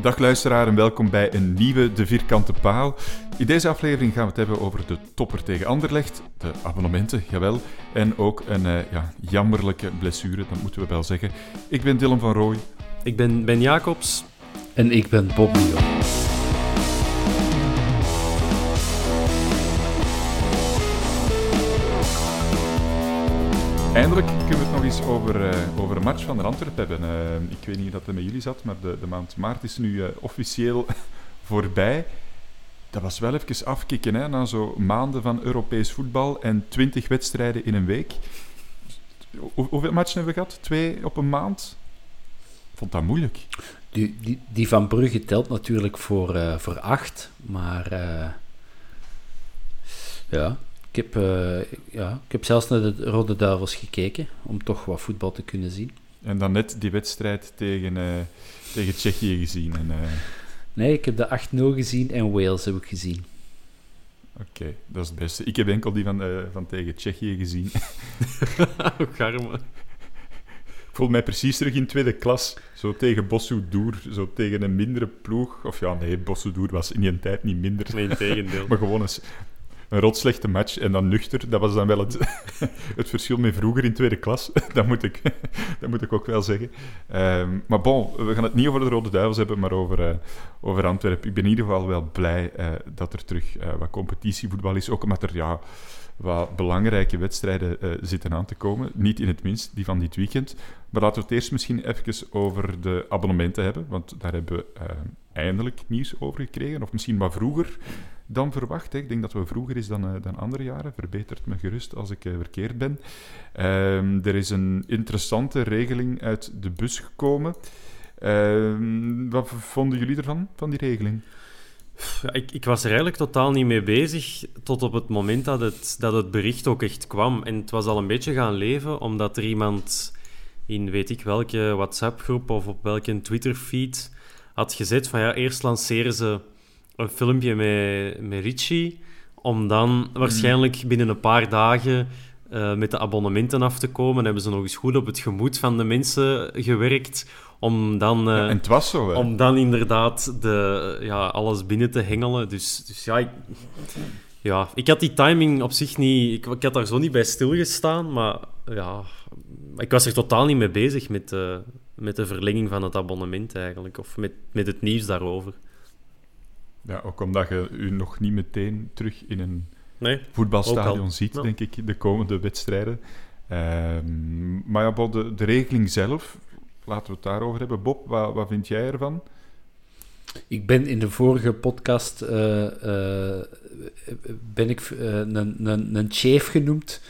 Dag luisteraar en welkom bij een nieuwe De Vierkante Paal. In deze aflevering gaan we het hebben over de topper tegen Anderlecht, de abonnementen, jawel, en ook een eh, ja, jammerlijke blessure, dat moeten we wel zeggen. Ik ben Dylan van Rooij. Ik ben Ben Jacobs. En ik ben Bob Lyon. Eindelijk kunnen we over, eh, over een match van de Antwerpen hebben. Eh, ik weet niet dat met jullie zat, maar de, de maand maart is nu eh, officieel voorbij. Dat was wel even afkicken, hè, na zo maanden van Europees voetbal en twintig wedstrijden in een week. Hoe- hoeveel matchen hebben we gehad? Twee op een maand? Vond dat moeilijk. Die, die, die van Brugge telt natuurlijk voor, voor acht, maar ja, ik heb, eh, ja, ik heb zelfs naar de Rode Duivels gekeken om toch wat voetbal te kunnen zien. En dan net die wedstrijd tegen, eh, tegen Tsjechië gezien. En, eh, Nee, ik heb de 8-0 gezien en Wales heb ik gezien. Oké, dat is het beste. Ik heb enkel die van, eh, van tegen Tsjechië gezien. Garme. Ik voel mij precies terug in tweede klas. Zo tegen Bossoudour, zo tegen een mindere ploeg. Of ja, nee, Bossoudour was in die tijd niet minder. Nee, in tegendeel. Maar gewoon eens een rotslechte match en dan nuchter. Dat was dan wel het, het verschil met vroeger in tweede klas. Dat moet ik, dat moet ik ook wel zeggen. Ehm, maar bon, we gaan het niet over de Rode Duivels hebben, maar over, eh, over Antwerpen. Ik ben in ieder geval wel blij eh, dat er terug eh, wat competitievoetbal is. Ook omdat er ja, wat belangrijke wedstrijden eh, zitten aan te komen. Niet in het minst die van dit weekend. Maar laten we het eerst misschien even over de abonnementen hebben. Want daar hebben we eh, eindelijk nieuws over gekregen. Of misschien wat vroeger dan verwacht. Ik denk dat we vroeger is dan, eh, dan andere jaren. Verbetert me gerust als ik verkeerd ben. Ehm, er is een interessante regeling uit de bus gekomen. Ehm, wat vonden jullie ervan, van die regeling? Ja, ik, ik was er eigenlijk totaal niet mee bezig tot op het moment dat het, dat het bericht ook echt kwam. En het was al een beetje gaan leven, omdat er iemand in weet ik welke WhatsApp-groep of op welke Twitter-feed had gezet van ja, eerst lanceren ze een filmpje met, met Richie, om dan waarschijnlijk binnen een paar dagen eh, met de abonnementen af te komen. Hebben ze nog eens goed op het gemoed van de mensen gewerkt, om dan... eh, Ja, en het was zo, hè? om dan inderdaad de, ja, alles binnen te hengelen. Dus, dus ja, ik, ja, ik had die timing op zich niet... Ik, ik had daar zo niet bij stilgestaan, maar ja... Ik was er totaal niet mee bezig met, de met de verlenging van het abonnement eigenlijk. Of met, met het nieuws daarover. Ja, ook omdat je u nog niet meteen terug in een Nee, voetbalstadion al. ziet, Ja. denk ik, de komende wedstrijden. Ehm, maar ja, de, de regeling zelf, laten we het daarover hebben. Bob, wat, wat vind jij ervan? Ik ben in de vorige podcast eh, eh, ben ik eh, een, een, een chef genoemd.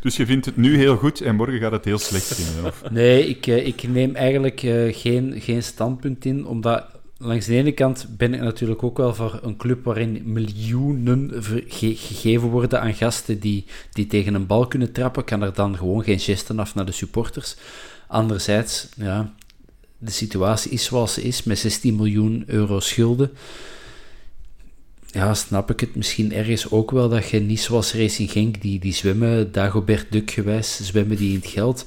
Dus je vindt het nu heel goed en morgen gaat het heel slecht vinden? Of? Nee, ik, ik neem eigenlijk geen, geen standpunt in, omdat langs de ene kant ben ik natuurlijk ook wel voor een club waarin miljoenen ge- gegeven worden aan gasten die, die tegen een bal kunnen trappen, kan er dan gewoon geen gesten af naar de supporters. Anderzijds, ja, de situatie is zoals ze is, met 16 miljoen euro schulden, ja, snap ik het misschien ergens ook wel dat je niet zoals Racing Genk, die, die zwemmen, Dagobert Duck gewijs, zwemmen die in het geld.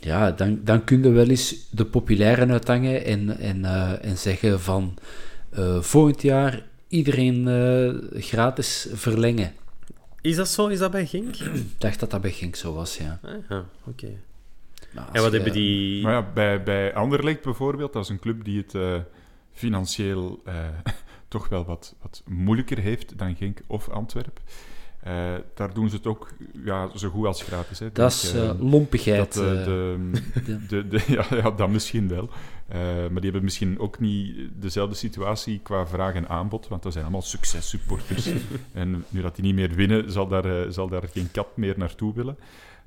Ja, dan, dan kun je wel eens de populaire uithangen en, en, uh, en zeggen van uh, volgend jaar iedereen uh, gratis verlengen. Is dat zo? Is dat bij Genk? Ik dacht dat dat bij Genk zo was, ja. Ah, oké. Okay. En wat je... hebben die... Maar ja, bij, bij Anderlecht bijvoorbeeld, dat is een club die het financieel toch wel wat, wat moeilijker heeft dan Genk of Antwerp. Uh, daar doen ze het ook ja, zo goed als gratis. Hè. Dat is uh, lompigheid. Dat, uh, de, de, de, ja, ja, dat misschien wel. maar die hebben misschien ook niet dezelfde situatie qua vraag en aanbod, want dat zijn allemaal successupporters. en nu dat die niet meer winnen, zal daar, zal daar geen kat meer naartoe willen.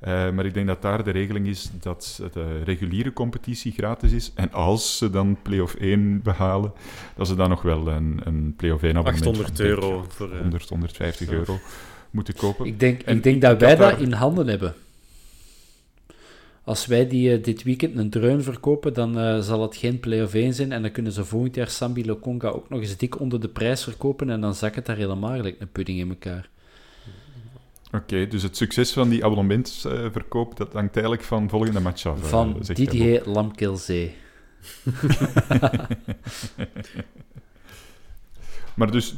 Uh, maar ik denk dat daar de regeling is dat de reguliere competitie gratis is. En als ze dan play-off 1 behalen, dat ze dan nog wel een, een play-off 1 abonnement 800 euro voor 100, 150 euro moeten kopen. Ik denk, ik denk dat wij dat in handen hebben. Als wij die uh, dit weekend een dreun verkopen, dan uh, zal het geen play-off 1 zijn. En dan kunnen ze volgend jaar Sambi Lokonga ook nog eens dik onder de prijs verkopen. En dan zakt het daar helemaal gelijk een pudding in elkaar. Oké, dus het succes van die abonnementsverkoop, dat hangt eigenlijk van volgende match af. Van uh, Didier Lamkelzee. maar dus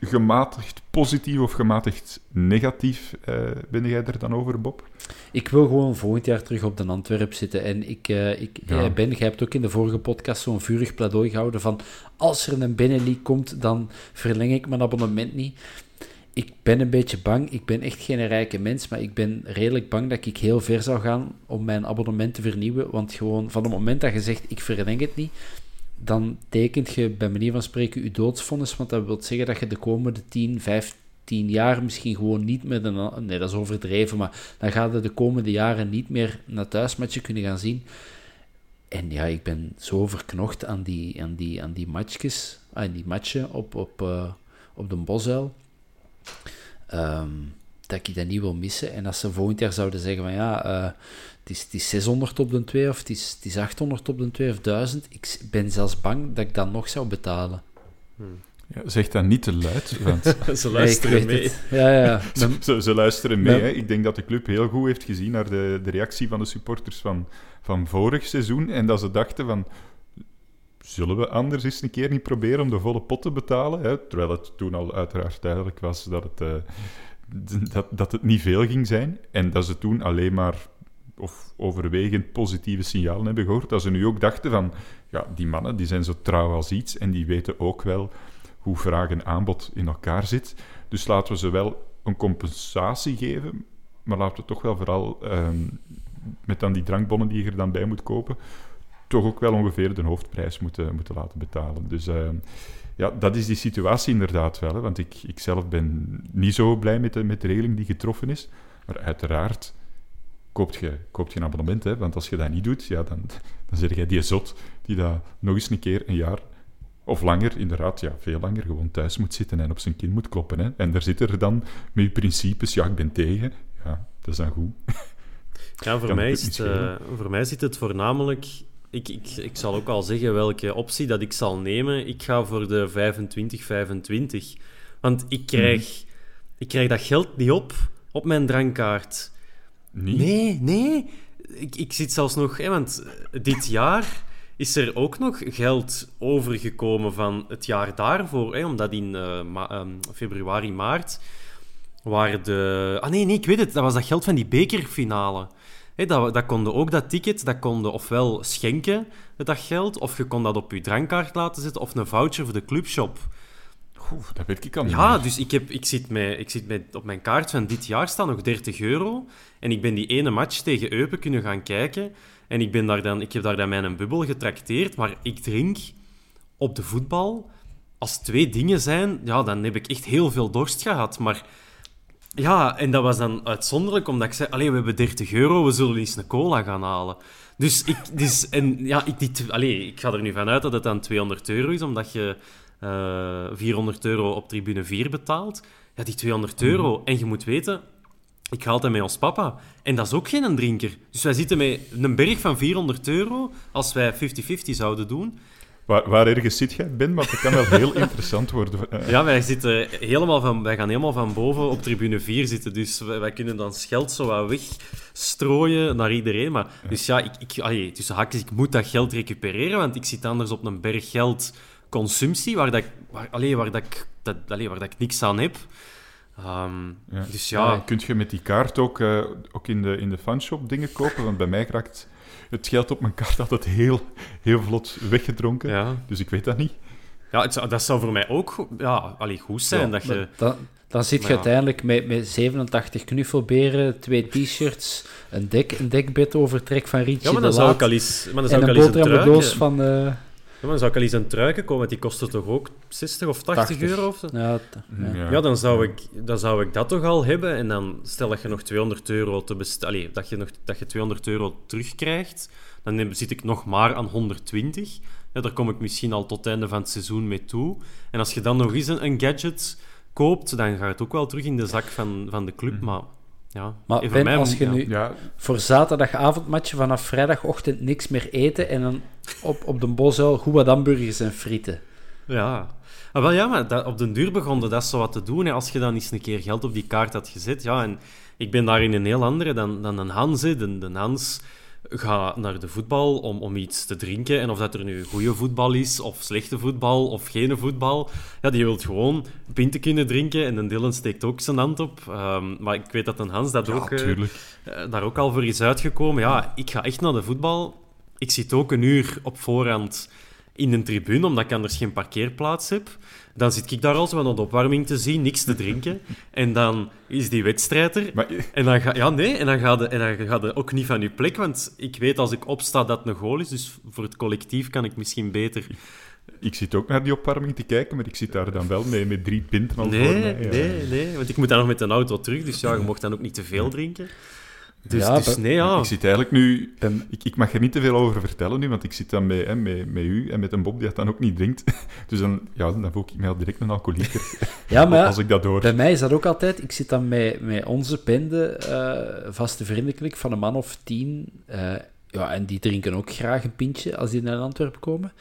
gematigd positief of gematigd negatief uh, ben jij er dan over, Bob? Ik wil gewoon volgend jaar terug op de Antwerp zitten. En ik, uh, ik ja. Ben, jij hebt ook in de vorige podcast zo'n vurig pleidooi gehouden van als er een binnenleague komt, dan verleng ik mijn abonnement niet ik ben een beetje bang. Ik ben echt geen rijke mens, maar ik ben redelijk bang dat ik heel ver zou gaan om mijn abonnement te vernieuwen. Want gewoon van het moment dat je zegt, ik verleng het niet, dan tekent je bij manier van spreken je doodsvonnis. Want dat wil zeggen dat je de komende 10, 15 jaar misschien gewoon niet met een... Nee, dat is overdreven, maar dan gaat je de komende jaren niet meer naar thuismatchen kunnen gaan zien. En ja, ik ben zo verknocht aan die, aan die, aan die matchjes, aan die matchen op, op, uh, op de Bosuil Ehm, dat ik dat niet wil missen. En als ze volgend jaar zouden zeggen van ja, uh, het, is, het is 600 op de 2 of het is, het is 800 op de 2 of 1000, ik ben zelfs bang dat ik dat nog zou betalen. Hmm. Ja, zeg dat niet te luid, want... ze luisteren mee. Ja, ja. Ze, ze, luisteren mee. Hè. Ik denk dat de club heel goed heeft gezien naar de, de reactie van de supporters van, van vorig seizoen en dat ze dachten van zullen we anders eens een keer niet proberen om de volle pot te betalen? Hè? Terwijl het toen al uiteraard duidelijk was dat het, uh, dat, dat het niet veel ging zijn. En dat ze toen alleen maar of overwegend positieve signalen hebben gehoord. Dat ze nu ook dachten van, ja, die mannen die zijn zo trouw als iets en die weten ook wel hoe vraag en aanbod in elkaar zit. Dus laten we ze wel een compensatie geven, maar laten we toch wel vooral um, met dan die drankbonnen die je er dan bij moet kopen, toch ook wel ongeveer de hoofdprijs moeten, moeten laten betalen. Dus uh, ja, dat is die situatie inderdaad wel. Hè, want ik, ik zelf ben niet zo blij met de, met de regeling die getroffen is. Maar uiteraard koopt je, koopt je een abonnement. Hè, want als je dat niet doet, ja, dan, dan zeg jij die zot die dat nog eens een keer een jaar of langer, inderdaad, ja, veel langer gewoon thuis moet zitten en op zijn kin moet kloppen. Hè. En daar zit er dan met je principes, ja, ik ben tegen. Ja, dat is dan goed. Ja, voor, mij, is het, uh, voor mij zit het voornamelijk ik, ik, ik zal ook al zeggen welke optie dat ik zal nemen. Ik ga voor de 25-25. Want ik krijg, mhm. ik krijg dat geld niet op op mijn drankkaart. Niet? Nee, nee. Ik, ik zit zelfs nog... Hè, want dit jaar is er ook nog geld overgekomen van het jaar daarvoor. Hè, omdat in uh, februari, maart waren de... Ah nee, nee, ik weet het. Dat was dat geld van die bekerfinale. Hey, dat, dat konden ook dat ticket, dat konden ofwel schenken, dat geld, of je kon dat op je drankkaart laten zetten, of een voucher voor de clubshop. Oeh, dat weet ik al niet Ja, dus ik, heb, ik zit, met, ik zit met, op mijn kaart van dit jaar staan nog 30 euro. En ik ben die ene match tegen Eupen kunnen gaan kijken. En ik, ben daar dan, ik heb daar dan mijn bubbel getrakteerd. Maar ik drink op de voetbal. Als twee dingen zijn, ja, dan heb ik echt heel veel dorst gehad. Maar ja, en dat was dan uitzonderlijk, omdat ik zei, alleen we hebben 30 euro, we zullen eens een cola gaan halen. Dus ik, dus, en, ja, ik, die, allee, ik ga er nu vanuit dat het dan 200 euro is, omdat je uh, eh, 400 euro op tribune 4 betaalt. Ja, die 200 euro. Mhm. En je moet weten, ik ga altijd met ons papa. En dat is ook geen drinker. Dus wij zitten met een berg van 400 euro als wij 50-50 zouden doen. Waar, waar ergens zit jij, Ben? Maar dat kan wel heel interessant worden. Ja, wij, zitten helemaal van, wij gaan helemaal van boven op tribune 4 zitten. Dus wij, wij kunnen dan geld zo wat wegstrooien naar iedereen. Maar, dus ja, ik, ik, allee, tussen haakjes, ik moet dat geld recupereren, want ik zit anders op een berg geld consumptie, waar, dat, ik- waar, allee, waar, dat, ik, dat, allee, waar dat ik niks aan heb. Ehm, Ja. Dus ja, Kun je met die kaart ook, eh, ook in, de, in de fanshop dingen kopen? Want bij mij raakt het geld op mijn kaart altijd heel, heel vlot weggedronken. ja. Dus ik weet dat niet. ja het, zou- dat zou voor mij ook ja, allee, goed zijn. Ja, dat je, Dan, dan zit je uiteindelijk met, met 87 knuffelberen, twee t-shirts, een, dek, een dekbed overtrek van Richie ja, maar dan zou ik al eens, maar dan en zou ik een al eens een boterhammendoos van... eh, Ja, maar dan zou ik al eens een truiken komen, want die kostte toch ook 60 of 80, 80. euro? Of zo? ja, ja. Ja, dan zou, ik, dan zou ik dat toch al hebben. En dan stel dat je nog 200 euro te bestellen, dat je nog dat je 200 euro terugkrijgt, dan zit ik nog maar aan 120. Ja, daar kom ik misschien al tot het einde van het seizoen mee toe. En als je dan nog eens een, een gadget koopt, dan gaat het ook wel terug in de zak van, van de club. Maar ja, Maar mij als je ja. nu Ja, voor zaterdagavondmatje vanaf vrijdagochtend niks meer eten en dan op, op de bosuil goed wat hamburgers en frieten. Ja. Ah, wel ja, maar dat, op den duur begon dat zo wat te doen. Hè. Als je dan eens een keer geld op die kaart had gezet. Ja, en ik ben daarin een heel andere dan, dan een Hans. Hè. De, de Hans gaat naar de voetbal om, om iets te drinken. En of dat er nu goede voetbal is, of slechte voetbal, of geen voetbal. Ja, die wil gewoon pinten kunnen drinken. En een Dylan steekt ook zijn hand op. Ehm, maar ik weet dat een Hans dat ja ook, eh, eh, daar ook al voor is uitgekomen. Ja, ik ga echt naar de voetbal. Ik zit ook een uur op voorhand in een tribune, omdat ik anders geen parkeerplaats heb. Dan zit ik daar al zo aan de opwarming te zien, niks te drinken. En dan is die wedstrijd er. Maar En dan ga, ja, nee, en dan ga, je, en dan ook niet van je plek, want ik weet als ik opsta dat het een goal is, dus voor het collectief kan ik misschien beter... ik zit ook naar die opwarming te kijken, maar ik zit daar dan wel mee met drie pinten al voor Nee, mij. ja. nee, nee, want ik moet dan nog met een auto terug, dus ja, je mocht dan ook niet te veel drinken. Dus, Ja, dus nee, ja. Ik zit eigenlijk nu... Ik, ik mag er niet te veel over vertellen nu, want ik zit dan met, hè, met, met u en met een Bob die dat dan ook niet drinkt. Dus dan, ja, dan voel ik mij al direct een alcoholieker Ja, maar als ik dat hoor. bij mij is dat ook altijd... Ik zit dan met, met onze bende, eh, vaste vriendenklik, van een man of tien. eh, ja, en die drinken ook graag een pintje als die naar Antwerpen komen.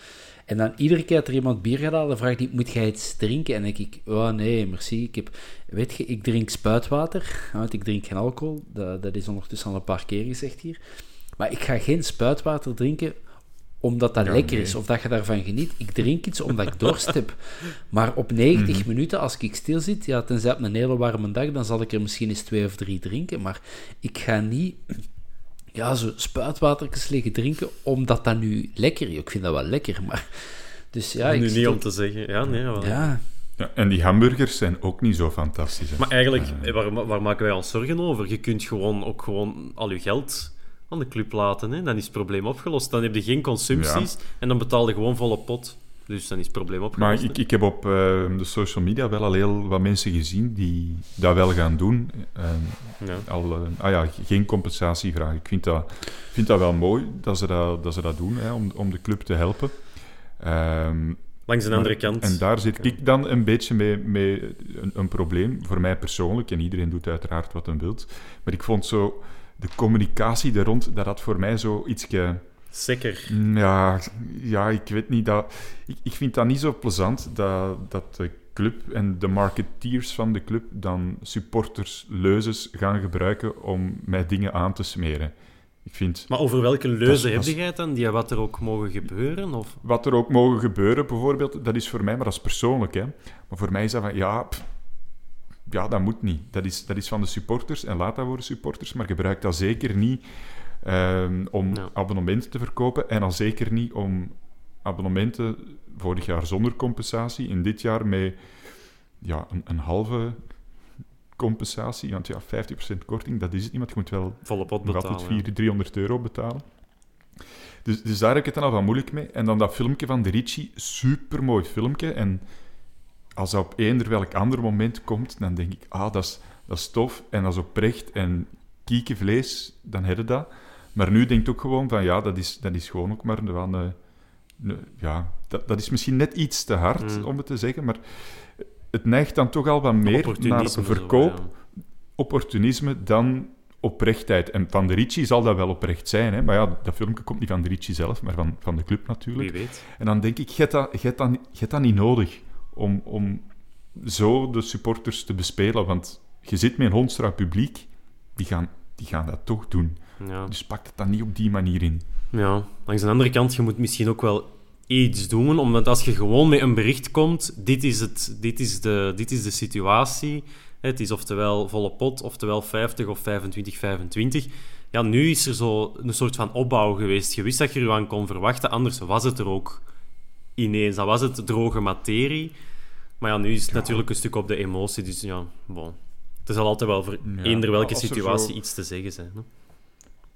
En dan iedere keer dat er iemand bier gaat halen, vraagt hij, moet jij iets drinken? En dan denk ik, oh nee, merci. Ik heb, weet je, ik drink spuitwater, want ik drink geen alcohol. Dat, dat is ondertussen al een paar keer gezegd hier. Maar ik ga geen spuitwater drinken omdat dat Ja, lekker nee. is, of dat je daarvan geniet. Ik drink iets omdat ik dorst heb. Maar op 90 Mhm. minuten, als ik stil zit, ja, tenzij op een hele warme dag, dan zal ik er misschien eens twee of drie drinken. Maar ik ga niet ja, zo spuitwatertjes liggen drinken, omdat dat nu lekker is. Ik vind dat wel lekker, maar... Dus ja, ik nu niet om te zeggen. Ja, nee, wel. Ja, Ja, en die hamburgers zijn ook niet zo fantastisch. hè. Maar eigenlijk, eh, waar, waar maken wij ons zorgen over? Je kunt gewoon ook gewoon al je geld aan de club laten. Hè? Dan is het probleem opgelost. Dan heb je geen consumpties en dan betaal je gewoon volle pot. Dus dan is het probleem opgelost. Maar ik, ik heb op eh, de social media wel al heel wat mensen gezien die dat wel gaan doen. Ja. al, eh, ah ja, geen compensatie vragen. Ik vind dat, vind dat wel mooi dat ze dat, dat, ze dat doen, hè, om, om de club te helpen. Ehm, Langs de andere kant. En daar zit ik dan een beetje mee, mee een, een probleem, voor mij persoonlijk, en iedereen doet uiteraard wat hij wilt. Maar ik vond zo de communicatie er rond, dat had voor mij zo ietsje... Zeker. Ja, ja, ik weet niet. Dat, ik, ik vind dat niet zo plezant dat, dat de club en de marketeers van de club dan supporters leuzes gaan gebruiken om mij dingen aan te smeren. Ik vind Maar over welke leuze heb jij het dan? Die wat er ook mogen gebeuren? Of? wat er ook mogen gebeuren, bijvoorbeeld, dat is voor mij, maar dat is persoonlijk. Hè. Maar voor mij is dat van, ja, pff, ja, dat moet niet. Dat is, dat is van de supporters en laat dat voor de supporters, maar gebruik dat zeker niet ehm, om abonnementen te verkopen en al zeker niet om abonnementen vorig jaar zonder compensatie, in dit jaar met ja, een, een halve compensatie, want ja, 50% korting, dat is het niet, want je moet wel Volle pot nog betalen. altijd 400, 300 euro betalen. Dus, dus daar heb ik het dan al van moeilijk mee. En dan dat filmpje van de Ricci, supermooi filmpje. En als dat op eender welk ander moment komt, dan denk ik, ah, dat is, dat is tof en dat is oprecht en kiekenvlees, dan heb je dat. Maar nu denkt ook gewoon van, ja, dat is, dat is gewoon ook maar van... ja, dat, dat is misschien net iets te hard, Mm. om het te zeggen, maar het neigt dan toch al wat meer naar zo, verkoop ja. opportunisme dan oprechtheid. En Van de Ricci zal dat wel oprecht zijn, hè? maar ja, dat filmpje komt niet van de Ricci zelf, maar van, van de club natuurlijk. Wie weet. En dan denk ik, je hebt dat, je dat, je dat niet nodig om, om zo de supporters te bespelen, want je zit met een hondstraat publiek, die gaan, die gaan dat toch doen. Ja. Dus pak het dan niet op die manier in. Ja, langs de andere kant, je moet misschien ook wel iets doen, omdat als je gewoon met een bericht komt, dit is, het, dit is, de, dit is de situatie, het is oftewel volle pot, oftewel 50 of 25, 25. Ja, nu is er zo een soort van opbouw geweest. Je wist dat je er aan kon verwachten, anders was het er ook ineens. Dan was het droge materie. Maar ja, nu is het natuurlijk een stuk op de emotie, dus ja, bon. Er zal altijd wel voor Ja, eender welke situatie zo- iets te zeggen zijn. Hè?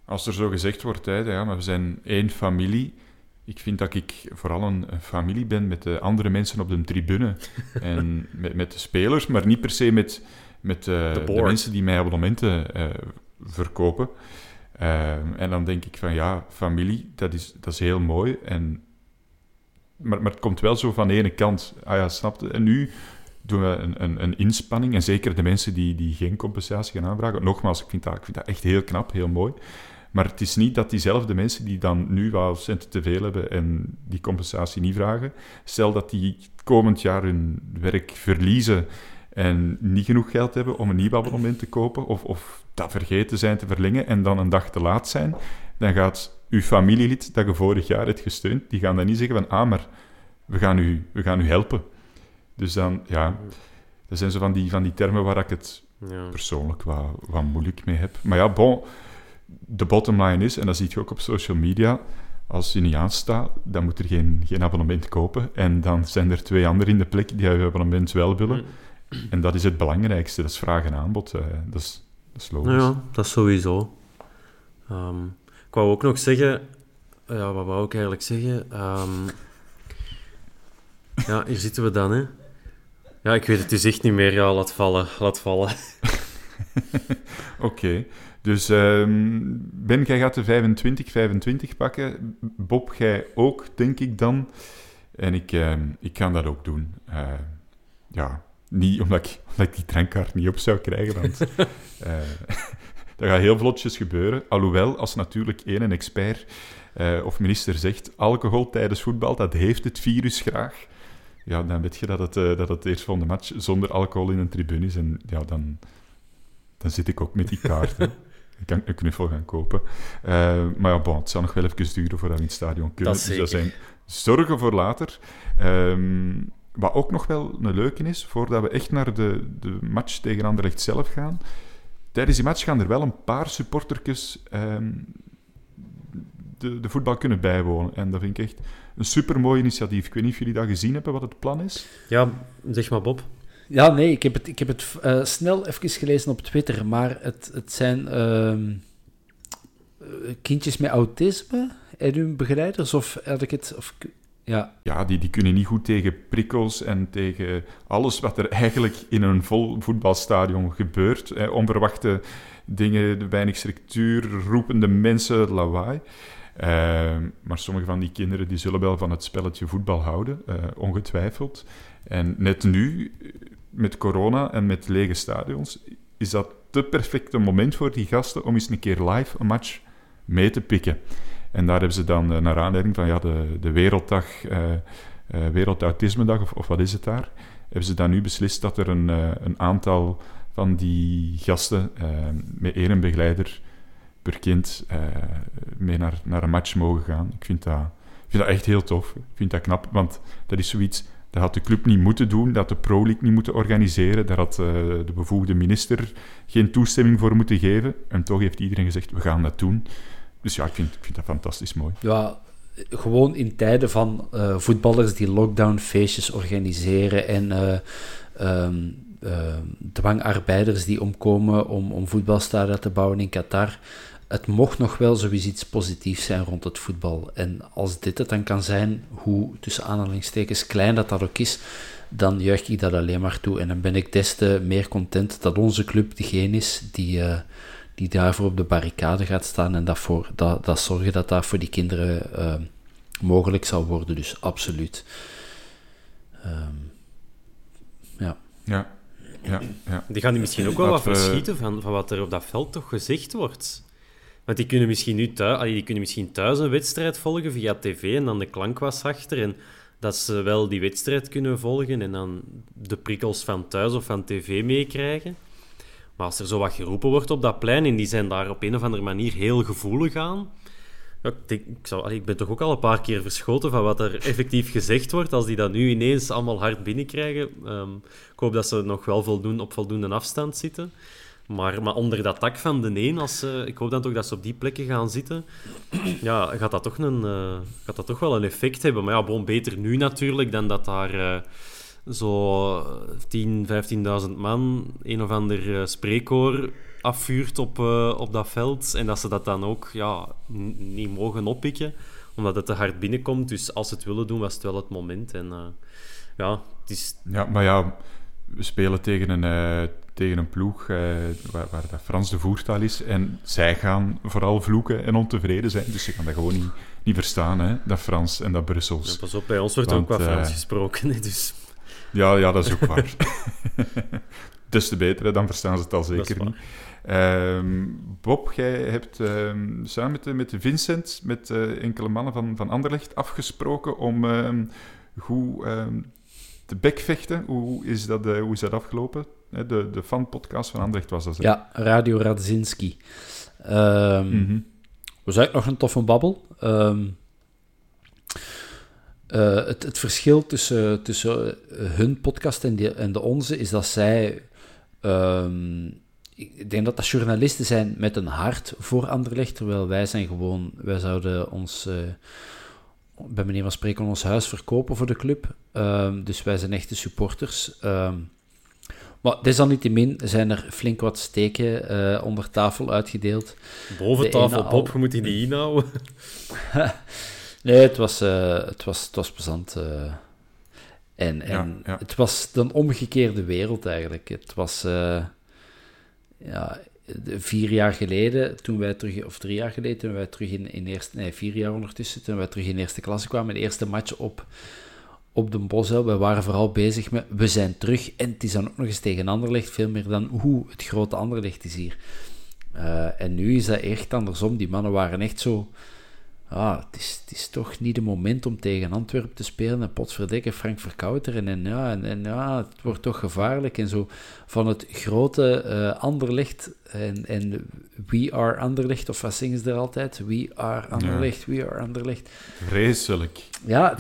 Als er zo gezegd wordt, hè, ja, maar we zijn één familie. Ik vind dat ik vooral een, een familie ben met de andere mensen op de tribune. en met, met de spelers, maar niet per se met, met eh, de, mensen die mij abonnementen eh, verkopen. Ehm, en dan denk ik van ja, familie, dat is, dat is heel mooi. En, maar, maar het komt wel zo van de ene kant. Ah ja, snap je? En nu doen we een, een, een inspanning. En zeker de mensen die, die geen compensatie gaan aanvragen. Nogmaals, ik vind, dat, ik vind dat echt heel knap, heel mooi. Maar het is niet dat diezelfde mensen die dan nu wel centen te veel hebben en die compensatie niet vragen, stel dat die komend jaar hun werk verliezen en niet genoeg geld hebben om een nieuw abonnement te kopen, of, of dat vergeten zijn te verlengen en dan een dag te laat zijn, dan gaat uw familielid dat je vorig jaar hebt gesteund, die gaan dan niet zeggen van, ah, maar we gaan u, we gaan u helpen. Dus dan, ja, dat zijn zo van die, van die termen waar ik het Ja. persoonlijk wat, wat moeilijk mee heb. Maar ja, bon, de bottom line is, en dat zie je ook op social media, als je niet aanstaat, dan moet er geen, geen abonnement kopen. En dan zijn er twee anderen in de plek die je abonnement wel willen. En dat is het belangrijkste, dat is vraag en aanbod. eh, dat, is, dat is logisch. Ja, dat is sowieso. Ehm, ik wou ook nog zeggen... Ja, wat wou ik eigenlijk zeggen? Ehm, ja, hier zitten we dan, hè. Ja, ik weet het dus echt niet meer. Ja, laat vallen, laat vallen. Oké. Dus ehm, Ben, jij gaat de 25-25 pakken. Bob, jij ook, denk ik dan. En ik, ehm, ik ga dat ook doen. Eh, ja, niet omdat ik, omdat ik die drankkaart niet op zou krijgen, want eh, dat gaat heel vlotjes gebeuren. Alhoewel, als natuurlijk één expert eh, of minister zegt alcohol tijdens voetbal, dat heeft het virus graag. Ja, dan weet je dat het, dat het eerstvolgende match zonder alcohol in een tribune is. En ja, dan, dan zit ik ook met die kaart. Ik kan een knuffel gaan kopen. Eh, maar ja, bon, het zal nog wel even duren voordat we in het stadion kunnen. Dat dus dat zijn zorgen voor later. Ehm, wat ook nog wel een leuke is, voordat we echt naar de, de match tegen Anderlecht zelf gaan. Tijdens die match gaan er wel een paar supportertjes ehm, de, de voetbal kunnen bijwonen. En dat vind ik echt een supermooi initiatief. Ik weet niet of jullie dat gezien hebben, wat het plan is. Ja, zeg maar, Bob. Ja, nee, ik heb het, ik heb het eh, snel even gelezen op Twitter, maar het, het zijn ehm, eh, kindjes met autisme en hun begeleiders, of had ik het... Of, ja, Ja, die, die kunnen niet goed tegen prikkels en tegen alles wat er eigenlijk in een vol voetbalstadion gebeurt. Eh, onverwachte dingen, weinig structuur, roepende mensen, lawaai. Eh, maar sommige van die kinderen die zullen wel van het spelletje voetbal houden, eh, ongetwijfeld. En net nu, met corona en met lege stadions, is dat het perfecte moment voor die gasten om eens een keer live een match mee te pikken. En daar hebben ze dan, eh, naar aanleiding van ja, de, de Werelddag, eh eh, Wereldautismedag, of, of wat is het daar, hebben ze dan nu beslist dat er een, een aantal van die gasten met één begeleider per kind mee naar, naar een match mogen gaan. Ik vind, dat, ik vind dat echt heel tof. Ik vind dat knap, want dat is zoiets... Dat had de club niet moeten doen, dat de Pro League niet moeten organiseren, daar had eh, de bevoegde minister geen toestemming voor moeten geven. En toch heeft iedereen gezegd, we gaan dat doen. Dus ja, ik vind, ik vind dat fantastisch mooi. ja, gewoon in tijden van eh, voetballers die lockdown-feestjes organiseren en eh, ehm, ehm, dwangarbeiders die omkomen om, om voetbalstadia te bouwen in Qatar. Het mocht nog wel zoiets iets positiefs zijn rond het voetbal. En als dit het dan kan zijn, hoe tussen aanhalingstekens klein dat dat ook is, dan juich ik dat alleen maar toe. En dan ben ik des te meer content dat onze club degene is die, eh, die daarvoor op de barricade gaat staan en dat, voor, dat, dat zorgen dat dat voor die kinderen eh, mogelijk zal worden. Dus absoluut. Ehm, ja. Ja. ja, ja. Die gaan die misschien ook wel wat verschieten van, van wat er op dat veld toch gezegd wordt. Want die kunnen misschien nu thuis, die kunnen misschien thuis een wedstrijd volgen via tv en dan de klank was achter. En dat ze wel die wedstrijd kunnen volgen en dan de prikkels van thuis of van tv meekrijgen. Maar als er zo wat geroepen wordt op dat plein en die zijn daar op een of andere manier heel gevoelig aan. Ik, ik, ik ben toch ook al een paar keer verschoten van wat er effectief gezegd wordt. Als die dat nu ineens allemaal hard binnenkrijgen. Ehm, ik hoop dat ze nog wel voldoen, op voldoende afstand zitten. Maar, maar onder dat dak van de een, als ze, ik hoop dan toch dat ze op die plekken gaan zitten, ja, gaat, dat toch een, eh, gaat dat toch wel een effect hebben. Maar ja, bon, beter nu natuurlijk dan dat daar eh, zo 10, 15.000 man een of ander eh, spreekkoor afvuurt op, eh, op dat veld. En dat ze dat dan ook ja, niet mogen oppikken, omdat het te hard binnenkomt. Dus als ze het willen doen, was het wel het moment. En eh, ja, het is Ja, maar ja, we spelen tegen een, eh, tegen een ploeg eh, waar, waar dat Frans de voertaal is. En zij gaan vooral vloeken en ontevreden zijn. Dus ze gaan dat gewoon niet, niet verstaan, hè, dat Frans en dat Brussels. Ja, pas op, bij ons wordt ook wat Frans eh, gesproken. Dus Ja, ja, dat is ook waar. Des te beter, hè, dan verstaan ze het al zeker niet. Ehm, Bob, jij hebt ehm, samen met, met Vincent, met enkele mannen van, van Anderlecht, afgesproken om ehm, goed ehm, te bekvechten. Hoe is dat, eh, hoe is dat afgelopen? Hè, De, de fanpodcast van Anderlecht was dat, hè? Ja, Radio Radzinski. Ehm Mhm. was eigenlijk nog een toffe babbel. Ehm, eh, het, het verschil tussen, tussen eh, hun podcast en, die, en de onze is dat zij... ehm, ik denk dat dat journalisten zijn met een hart voor Anderlecht, terwijl wij zijn gewoon... Wij zouden ons... eh, bij meneer van spreken ons huis verkopen voor de club. Ehm, dus wij zijn echte supporters. Ehm, maar desalniettemin zijn er flink wat steken eh, onder tafel uitgedeeld. boven tafel, Bob, al- je moet die inhouden. Nee, het was, eh, het was, het was plezant. eh. en en ja. het was een omgekeerde wereld eigenlijk. Het was ja, vier jaar geleden, toen wij terug, of drie jaar geleden, toen wij terug in, in eerste, nee, vier jaar ondertussen, toen wij terug in eerste klasse kwamen, de eerste match op, op de Bosuil. We waren vooral bezig met, we zijn terug. En het is dan ook nog eens tegen Anderlecht, veel meer dan hoe het grote Anderlecht is hier. Eh, en nu is dat echt andersom. Die mannen waren echt zo ah, het, is, het is toch niet de moment om tegen Antwerpen te spelen en potverdikke Frank Verkouteren en ja, en, en ja, het wordt toch gevaarlijk en zo van het grote eh Anderlecht en, en We Are Anderlecht, of wat zingen ze er altijd? We Are Anderlecht, We Are Anderlecht. Vreselijk. Ja,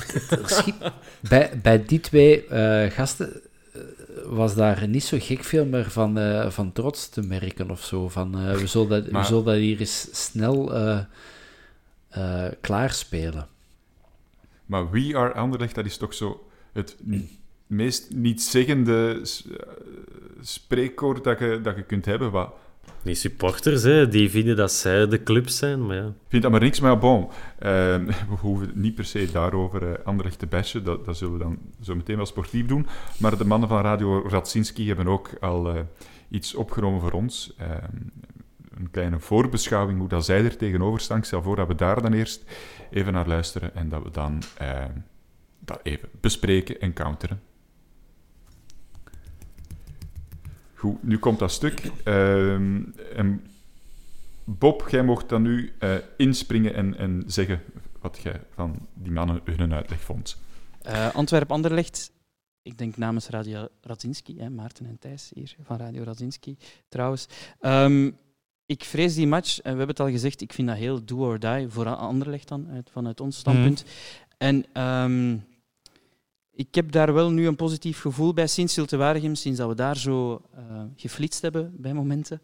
schiet- bij, bij die twee eh, gasten eh, was daar niet zo gek veel meer van, van trots te merken of zo. Van, we, zullen dat, we zullen dat hier eens snel eh eh, klaarspelen. Maar We Are Anderlecht, dat is toch zo het meest niet-zeggende s- eh, spreekwoord dat je, dat je kunt hebben. Wat, Die supporters, hè, die vinden dat zij de club zijn, maar ja. Ik vind dat maar niks, maar bon. ehm, we hoeven niet per se daarover eh Anderlecht te bashen. Dat, dat zullen we dan zo meteen wel sportief doen. Maar de mannen van Radio Radzinski hebben ook al eh, iets opgenomen voor ons. Een kleine voorbeschouwing hoe dat zij er tegenover staan. Ik stel voor dat we daar dan eerst even naar luisteren en dat we dan ehm, dat even bespreken en counteren. Goed, nu komt dat stuk. Ehm, Bob, jij mocht dan nu eh, inspringen en, en zeggen wat jij van die mannen hun uitleg vond. Eh Antwerp-Anderlecht, ik denk namens Radio Radzinski, hè, Maarten en Thijs hier van Radio Radzinski trouwens. Ehm, ik vrees die match, en we hebben het al gezegd, ik vind dat heel do or die voor Anderlecht dan, uit, vanuit ons standpunt. En ehm, ik heb daar wel nu een positief gevoel bij sinds Zulte Waregem, sinds dat we daar zo eh, geflitst hebben bij momenten.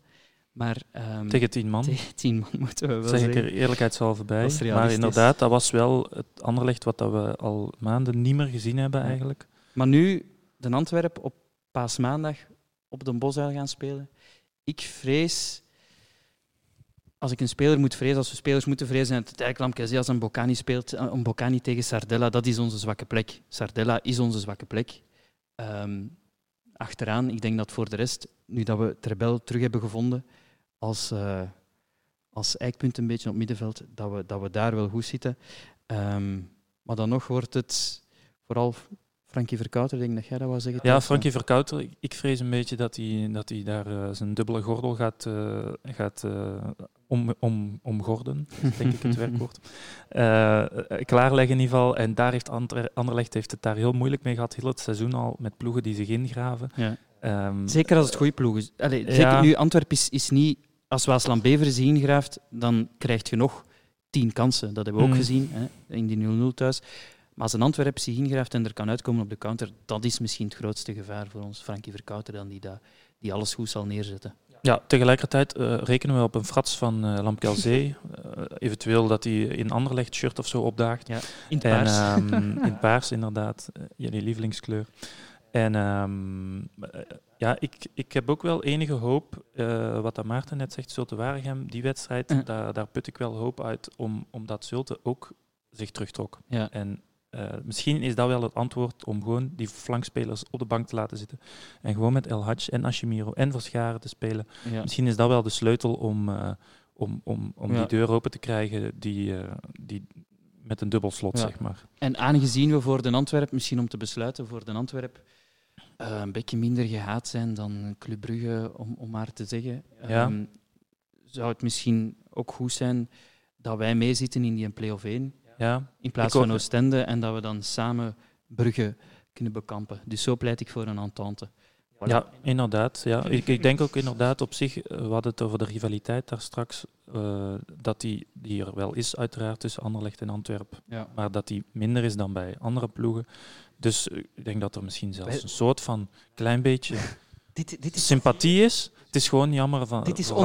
Maar ehm, Tegen tien man. tegen tien man moeten we wel zeg ik zeggen. er eerlijkheidshalve bij. Maar inderdaad, dat was wel het Anderlecht wat dat we al maanden niet meer gezien hebben Ja. eigenlijk. Maar nu, de Antwerp op paasmaandag op de Bosuil gaan spelen. Ik vrees, als ik een speler moet vrezen, als we spelers moeten vrezen, en het eigenlijk als een Bocani speelt, eh, een Bocani tegen Sardella, dat is onze zwakke plek. Sardella is onze zwakke plek. Ehm, achteraan, ik denk dat voor de rest, nu dat we Trebel terug hebben gevonden als, eh, als eikpunt een beetje op middenveld, dat we, dat we daar wel goed zitten. Ehm, maar dan nog wordt het vooral Frankie Verkouter, ik denk dat jij dat wou zeggen. Ja, Frankie Verkouter, ik- vrees een beetje dat hij, dat hij daar eh, zijn dubbele gordel gaat, eh, gaat om, om, omgorden, denk ik het werkwoord. Eh, klaarleggen in ieder geval. En daar heeft Ander, Anderlecht heeft het daar heel moeilijk mee gehad, heel het seizoen al, met ploegen die zich ingraven. Ja. Ehm, Zeker als het goede ploeg is. Allee, Ja. zeker nu, Antwerpen is, is niet... Als Waasland Beveren zich ingraaft, dan krijg je nog tien kansen. Dat hebben we ook Mm. gezien hè, in die 0-0 thuis. Maar als een Antwerp zich ingraaft en er kan uitkomen op de counter, dat is misschien het grootste gevaar voor ons. Frankie Verkouter dan, die, dat, die alles goed zal neerzetten. Ja, tegelijkertijd eh, rekenen we op een frats van eh Lamkelzee. Eh, eventueel dat hij in Anderlecht shirt of zo opdaagt. Ja, in En, paars. ehm, in paars, inderdaad. Jullie lievelingskleur. En ehm, eh, ja, ik, ik heb ook wel enige hoop, wat dat Maarten net zegt, Zulte Waregem, die wedstrijd, daar, daar put ik wel hoop uit, om, omdat Zulte ook zich terugtrok. Ja. En eh, misschien is dat wel het antwoord om gewoon die flankspelers op de bank te laten zitten. En gewoon met El Hadj en Ashimiro en Verscharen te spelen. Ja. Misschien is dat wel de sleutel om, eh, om, om, om Ja. die deur open te krijgen die, eh, die met een dubbel slot, Ja. zeg maar. En aangezien we voor de Antwerp, misschien om te besluiten, voor de Antwerp een beetje minder gehaat zijn dan Club Brugge, om, om maar te zeggen, ehm, zou het misschien ook goed zijn dat wij meezitten in die play-off 1, Ja, in plaats Ik van Oostende, en dat we dan samen Brugge kunnen bekampen. Dus zo pleit ik voor een entente. Voilà. Ja, inderdaad. Ja. Ik, ik denk ook inderdaad op zich, eh, we hadden het over de rivaliteit daar straks, eh, dat die, die er wel is uiteraard tussen Anderlecht en Antwerpen, Ja. maar dat die minder is dan bij andere ploegen. Dus eh, ik denk dat er misschien zelfs een soort van klein beetje Dit, dit is, sympathie is. Het is gewoon jammer van dit is hè.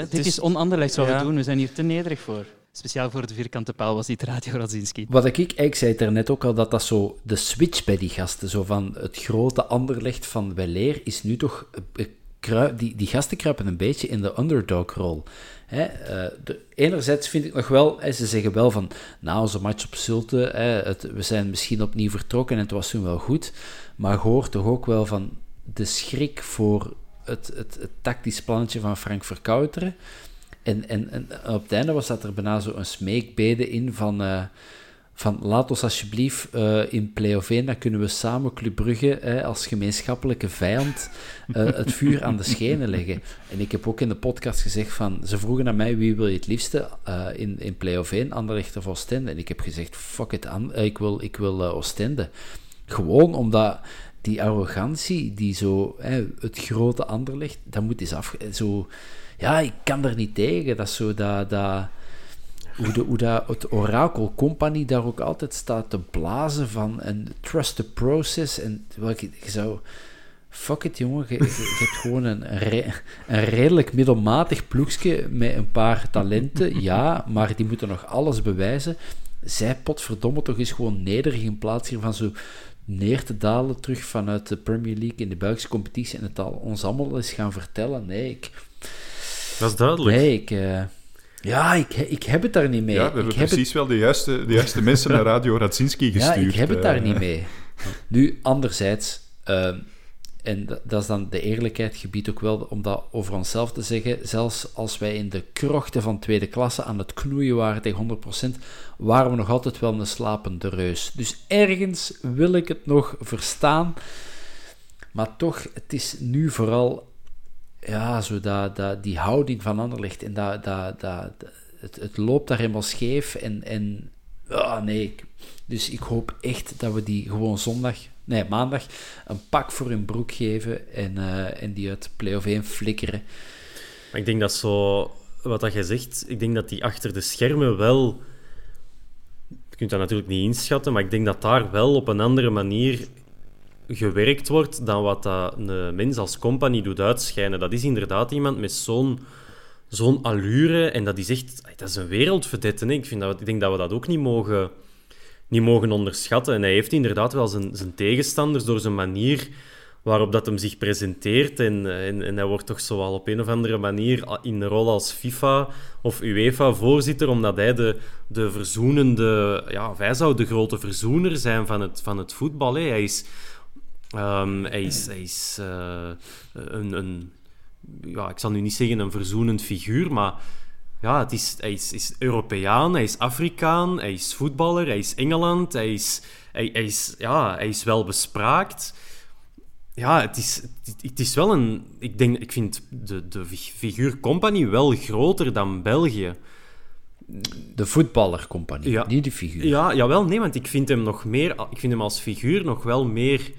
Het Dit is- is on-Anderlechts wat Ja. we doen. We zijn hier te nederig voor. Speciaal voor de vierkante paal was dit Radio Radzinski. Wat ik, ik zei er net ook al, dat dat zo de switch bij die gasten, zo van het grote anderlecht van weleer, is nu toch... eh, Die, die gasten kruipen een beetje in de underdog-rol. Eh, enerzijds vind ik nog wel, ze zeggen wel van, na onze match op Zulte, we zijn misschien opnieuw vertrokken en het was toen wel goed, maar hoort toch ook wel van de schrik voor het, het, het tactisch plannetje van Frank Verkouteren. En, en, en op het einde was dat er bijna zo een smeekbede in van, eh, van laat ons alsjeblieft eh, in play-off 1, dan kunnen we samen Club Brugge als gemeenschappelijke vijand eh, het vuur aan de schenen leggen. En ik heb ook in de podcast gezegd van, ze vroegen aan mij wie wil je het liefste in, in play-off 1, Anderlecht of Oostende. En ik heb gezegd, fuck it, An- ik wil, ik wil Oostende. Gewoon omdat die arrogantie, die zo, het grote Anderlecht, dat moet eens af... Zo, ja, ik kan er niet tegen. Dat is zo dat... dat hoe, de, hoe dat het Oracle Company daar ook altijd staat te blazen van een trust the process. En welke, je zou... Fuck it, jongen. Je, je- je hebt gewoon een, re- een redelijk middelmatig ploegje met een paar talenten, ja, maar die moeten nog alles bewijzen. Zij, potverdomme, toch is gewoon nederig in plaats hiervan zo neer te dalen terug vanuit de Premier League in de Belgische competitie en het al ons allemaal eens gaan vertellen. Nee, ik... Dat is duidelijk. Nee, ik... eh, ja, ik, ik heb het daar niet mee. Ja, we hebben ik heb het- precies wel de juiste, de juiste mensen naar Radio Radzinski gestuurd. ja, ik heb het daar eh. niet mee. Nu, anderzijds, ehm, en dat, dat is dan de eerlijkheid gebied ook wel om dat over onszelf te zeggen, zelfs als wij in de krochten van tweede klasse aan het knoeien waren tegen 100%, waren we nog altijd wel een slapende reus. Dus ergens wil ik het nog verstaan, maar toch, het is nu vooral ja, zo dat, dat, die houding van Anderlecht en dat, dat, dat, het, het loopt daar helemaal scheef en, en nee, dus ik hoop echt dat we die gewoon zondag, nee, maandag, een pak voor hun broek geven en, eh, en die uit play-off 1 flikkeren. Maar ik denk dat zo, wat dat jij zegt, ik denk dat die achter de schermen wel. Je kunt dat natuurlijk niet inschatten, maar ik denk dat daar wel op een andere manier gewerkt wordt dan wat dat een mens als compagnie doet uitschijnen. Dat is inderdaad iemand met zo'n zo'n allure en dat is echt, dat is een wereldverdette. Ik, vind dat, ik denk dat we dat ook niet mogen, niet mogen onderschatten. En hij heeft inderdaad wel zijn, zijn tegenstanders door zijn manier waarop dat hem zich presenteert. En, en, en hij wordt toch zo wel op een of andere manier in de rol als FIFA of UEFA-voorzitter, omdat hij de, de verzoenende... Ja, wij zou de grote verzoener zijn van het, van het voetbal. Hè. Hij is... ehm, hij is, hij is eh, een, een, ja, ik zal nu niet zeggen een verzoenend figuur, maar ja, het is, hij is, is Europeaan, hij is Afrikaan, hij is voetballer, hij is Engeland, hij is, hij, hij is, ja, hij is wel bespraakt. Ja, het is, het, het is wel een... Ik, denk, ik vind de, de figuur Company wel groter dan België. De voetballercompagnie, Ja. niet de figuur. Ja, jawel, nee, want ik vind hem nog meer... Ik vind hem als figuur nog wel meer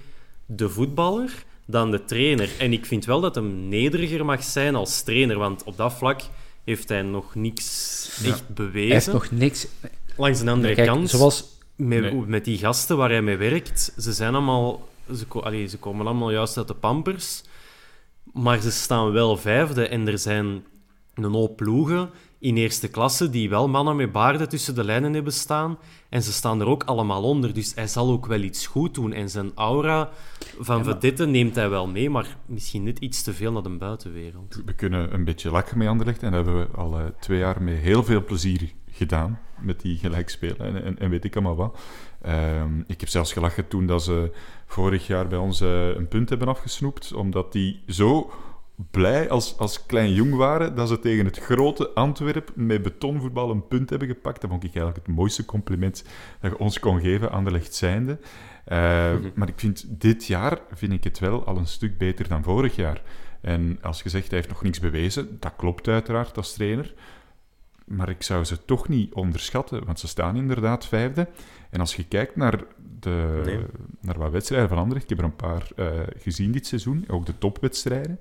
de voetballer dan de trainer. En ik vind wel dat hem nederiger mag zijn als trainer, want op dat vlak heeft hij nog niks echt bewezen. Hij heeft nog niks... Langs de andere Kijk, kant, zoals... met, Nee. met die gasten waar hij mee werkt, ze zijn allemaal... Ze, allee, ze komen allemaal juist uit de pampers, maar ze staan wel vijfde en er zijn een hoop ploegen in eerste klasse die wel mannen met baarden tussen de lijnen hebben staan. En ze staan er ook allemaal onder, dus hij zal ook wel iets goed doen. En zijn aura van vedette neemt hij wel mee, maar misschien net iets te veel naar de buitenwereld. We kunnen een beetje lachen mee Anderlecht en dat hebben we al eh, twee jaar met heel veel plezier gedaan met die gelijkspelen en, en, en weet ik allemaal wat. Ehm, ik heb zelfs gelachen toen dat ze vorig jaar bij ons eh, een punt hebben afgesnoept, omdat die zo blij als, als klein jong waren dat ze tegen het grote Antwerp met betonvoetbal een punt hebben gepakt. Dat vond ik eigenlijk het mooiste compliment dat je ons kon geven, Anderlecht zijnde. Eh, Maar ik vind dit jaar vind ik het wel al een stuk beter dan vorig jaar. En als je zegt, hij heeft nog niks bewezen, dat klopt uiteraard als trainer. Maar ik zou ze toch niet onderschatten, want ze staan inderdaad vijfde. En als je kijkt naar, de, Nee. naar wat wedstrijden van Anderlecht, ik heb er een paar eh, gezien dit seizoen, ook de topwedstrijden.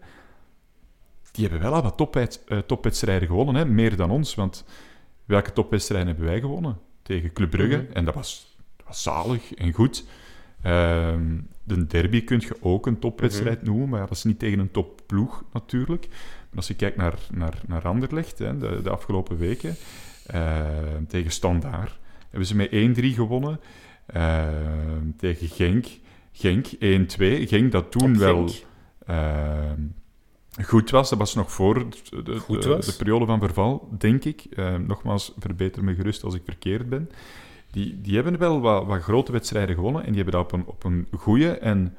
Die hebben wel al wat topwed- eh, topwedstrijden gewonnen, hè? meer dan ons. Want welke topwedstrijden hebben wij gewonnen? Tegen Club Brugge, Mhm. en dat was, dat was zalig en goed. Ehm, de derby kun je ook een topwedstrijd noemen, maar dat is niet tegen een topploeg natuurlijk. Maar als je kijkt naar, naar, naar Anderlecht, hè, de, de afgelopen weken, eh, tegen Standaard, hebben ze met 1-3 gewonnen. Eh, tegen Genk, Genk 1-2. Genk dat toen Op wel Genk. Goed was. Dat was nog voor de, de, de- periode van verval, denk ik. Eh, nogmaals, verbeter me gerust als ik verkeerd ben. Die, die hebben wel wat, wat grote wedstrijden gewonnen en die hebben dat op een, op een goede en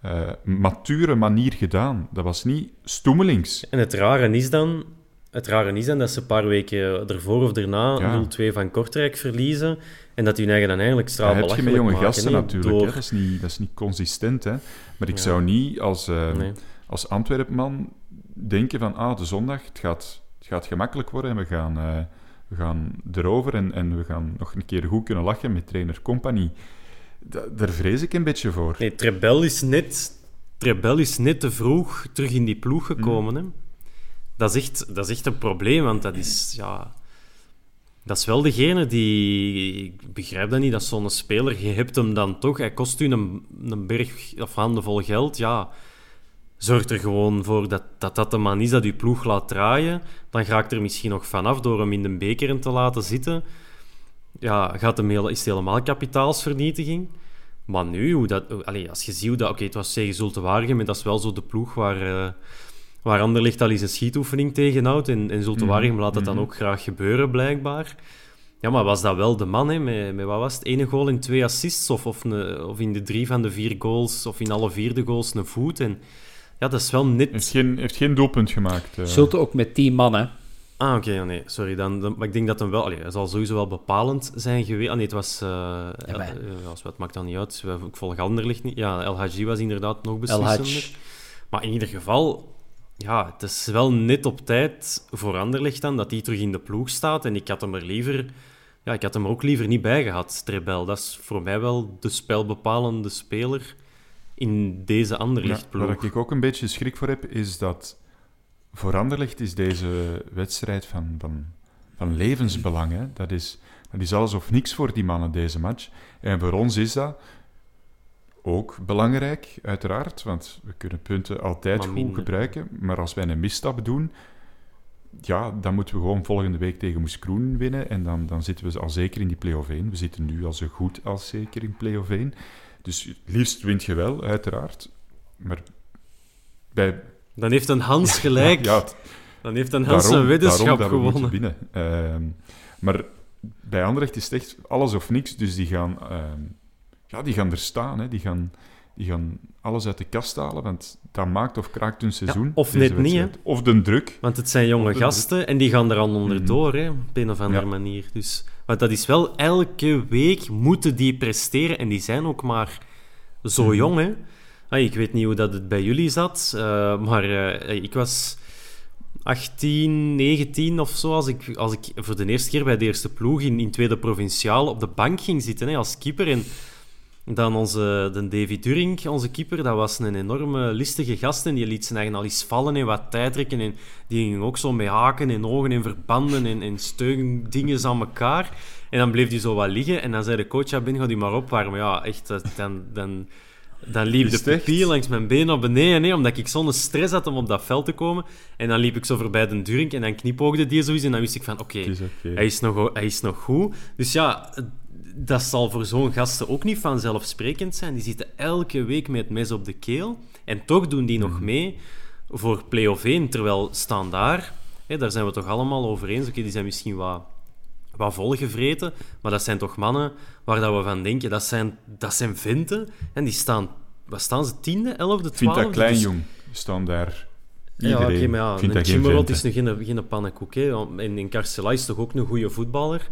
eh, mature manier gedaan. Dat was niet stoemelings. En het rare is dan, het rare is dan dat ze een paar weken ervoor of daarna Ja. 0-2 van Kortrijk verliezen en dat hun eigen dan eigenlijk Dat straal heb je met jonge maken, gasten natuurlijk. door-? Dat, is niet, dat is niet consistent. Hè? Maar ik Ja. zou niet als, eh, Nee. Als Antwerpman denken van ah, de zondag, het gaat, het gaat gemakkelijk worden en we gaan, eh, we gaan erover en, en we gaan nog een keer goed kunnen lachen met trainer Compagnie. Da- daar vrees ik een beetje voor. Nee, Trebel is, net, Trebel is net te vroeg terug in die ploeg gekomen. Hè? Dat, is echt, dat is echt een probleem, want dat is... Ja, dat is wel degene die... Ik begrijp dat niet, dat zo'n speler... Je hebt hem dan toch... Hij kost u een, een berg of handenvol geld. Ja, zorg er gewoon voor dat, dat dat de man is dat uw ploeg laat draaien. Dan raakt er misschien nog vanaf door hem in de beker te laten zitten. Ja, gaat hem heel, is het helemaal kapitaalsvernietiging. Maar nu, hoe dat, allee, als je ziet hoe dat... Oké, het was tegen Zulte Waregem, maar dat is wel zo de ploeg waar, eh waar Anderlecht al eens een schietoefening tegenhoudt. En, en Zulte Waregem laat het dan ook graag gebeuren, blijkbaar. Ja, maar was dat wel de man, hè? Met, met wat was het? Ene goal en twee assists? Of, of in de drie van de vier goals, of in alle vier de goals, een voet? En ja, dat is wel net... Heeft geen, heeft geen doelpunt gemaakt. Zult ook met tien mannen. Ah, oké, ja, nee, sorry. Dan, dan- maar ik denk dat hem wel... Allee, hij zal sowieso wel bepalend zijn geweest. Ah, nee, het was... eh El, eh, ja, het maakt dan niet uit. We- Ik volg Anderlecht niet. Ja, El Hadji was inderdaad nog beslissender. Maar in ieder geval... Ja, het is wel net op tijd voor Anderlecht dan dat hij terug in de ploeg staat. En ik had hem er liever... Ja, ik had hem er ook liever niet bij gehad, Trebel. Dat is voor mij wel de spelbepalende speler in deze Ja, waar ik ook een beetje schrik voor heb, is dat voor Anderlecht is deze wedstrijd van, van, van levensbelang. Hè? Dat, is, dat is alles of niks voor die mannen, deze match. En voor ons is dat ook belangrijk, uiteraard, want we kunnen punten altijd goed gebruiken. Maar als wij een misstap doen, ja, dan moeten we gewoon volgende week tegen Moes Kroen winnen. En dan, dan zitten we al zeker in die play-off 1. We zitten nu al zo goed als zeker in play-off 1. Dus het liefst wint je wel, uiteraard. Maar bij... Dan heeft een Hans gelijk. Ja, het- Dan heeft een Hans een weddenschap daarom dat we gewonnen. moeten winnen. Ehm, maar bij Anderlecht is het echt alles of niks. Dus die gaan, ehm, ja, die gaan er staan. Hè. Die, gaan, die gaan alles uit de kast halen, want dat maakt of kraakt hun seizoen. of net niet, hè. Of de druk. Want het zijn jonge gasten en die gaan er al onderdoor, hè, op een of andere Ja. manier. Dus, want dat is wel elke week moeten die presteren en die zijn ook maar zo Mhm. jong. Hè. Ah, ik weet niet hoe dat het bij jullie zat, eh, maar eh, ik was 18, 19 of zo als ik, als ik voor de eerste keer bij de eerste ploeg in, in tweede provinciaal op de bank ging zitten hè, als keeper. En dan onze, de Davy Durink, onze keeper, dat was een enorme listige gast en die liet zijn eigen al eens vallen en wat tijd trekken. En die ging ook zo met haken en ogen en verbanden en, en steundingen aan elkaar. En dan bleef hij zo wat liggen en dan zei de coach, ja, Ben, ga die maar opwarmen. Ja, echt, dan, dan, dan liep de papier langs mijn been naar beneden, hè, omdat ik zo'n stress had om op dat veld te komen. En dan liep ik zo voorbij de Durink en dan knipoogde die zoiets en dan wist ik van, oké. hij, is nog, hij is nog goed. Dus ja, dat zal voor zo'n gasten ook niet vanzelfsprekend zijn. Die zitten elke week met het mes op de keel. En toch doen die nog mee voor play-off 1. Terwijl staan daar, hè, daar zijn we toch allemaal over eens. Oké, die zijn misschien wat, wat volgevreten. Maar dat zijn toch mannen waar dat we van denken, dat zijn, dat zijn venten. En die staan, wat staan ze, tiende, elfde, Ik vind twaalfde? dat klein, Dus- jong. Staan daar ja, oké, maar ja, vent, is nog geen, geen pannenkoek. Hè. En, en Carcela is toch ook een goede voetballer.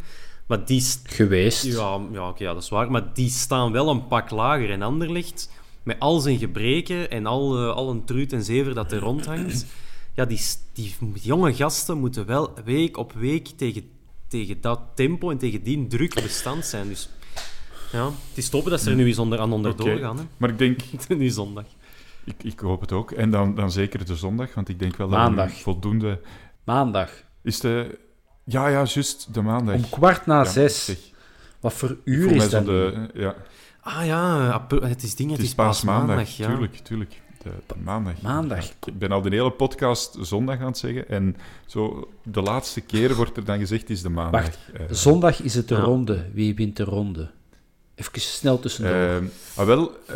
Maar die, st- Geweest. ja, ja, oké, ja, dat is waar. Maar die staan wel een pak lager. En Anderlecht, met al zijn gebreken en al, eh, al een truut en zever dat er rondhangt, ja, die, die jonge gasten moeten wel week op week tegen, tegen dat tempo en tegen die druk bestand zijn. Dus ja, het is toppen dat ze er nu eens onder, aan onderdoor gaan. Hè. Maar ik denk, nu zondag. ik, ik hoop het ook. En dan, dan zeker de zondag, want ik denk wel dat Maandag. voldoende... Maandag. Is de... Ja, ja, juist, de maandag. Om kwart na Ja, zes. zeg. Wat voor uur is dat? nu? de, ja, Ah ja, het is ding, het, het is paasmaandag. paasmaandag, Ja. tuurlijk, tuurlijk. De, de maandag. Maandag. Ja, ik ben al de hele podcast zondag aan het zeggen. En zo de laatste keer wordt er dan gezegd, is de maandag. Wacht, Eh, Zondag is het de Ja. ronde. Wie wint de ronde? Even snel tussendoor. Ehm, ah, wel, eh,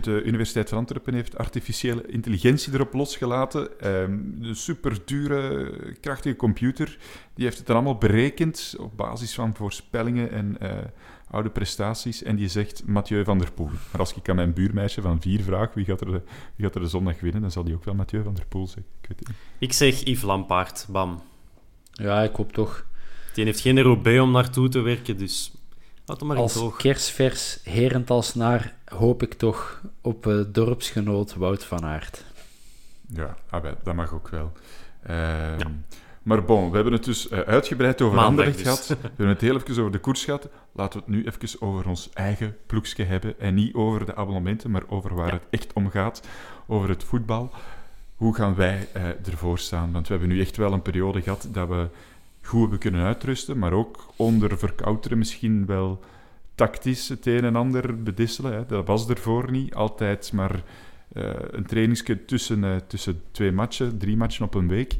de Universiteit van Antwerpen heeft artificiële intelligentie erop losgelaten. Ehm, een super dure, krachtige computer. Die heeft het dan allemaal berekend op basis van voorspellingen en eh, oude prestaties. En die zegt Mathieu van der Poel. Maar als ik aan mijn buurmeisje van vier vraag wie gaat er de, wie gaat er de zondag winnen, dan zal die ook wel Mathieu van der Poel zeggen. Ik weet het niet. Ik zeg Yves Lampaard, bam. ja, ik hoop toch. Die heeft geen Roubaix om naartoe te werken, dus laat maar Als hoog. kerstvers Herentals-naar hoop ik toch op eh, dorpsgenoot Wout van Aert. Ja, ah, wel, dat mag ook wel. Ehm, Maar bon, we hebben het dus eh, uitgebreid over Anderlecht dus. gehad. We hebben het heel even over de koers gehad. Laten we het nu even over ons eigen ploegje hebben. En niet over de abonnementen, maar over waar het echt om gaat. Over het voetbal. Hoe gaan wij eh, ervoor staan? Want we hebben nu echt wel een periode gehad dat we goed hebben kunnen uitrusten, maar ook onder verkouteren misschien wel tactisch het een en ander bedisselen. Hè. Dat was ervoor niet. Altijd maar eh, een trainingsje tussen, eh, tussen twee matchen, drie matchen op een week.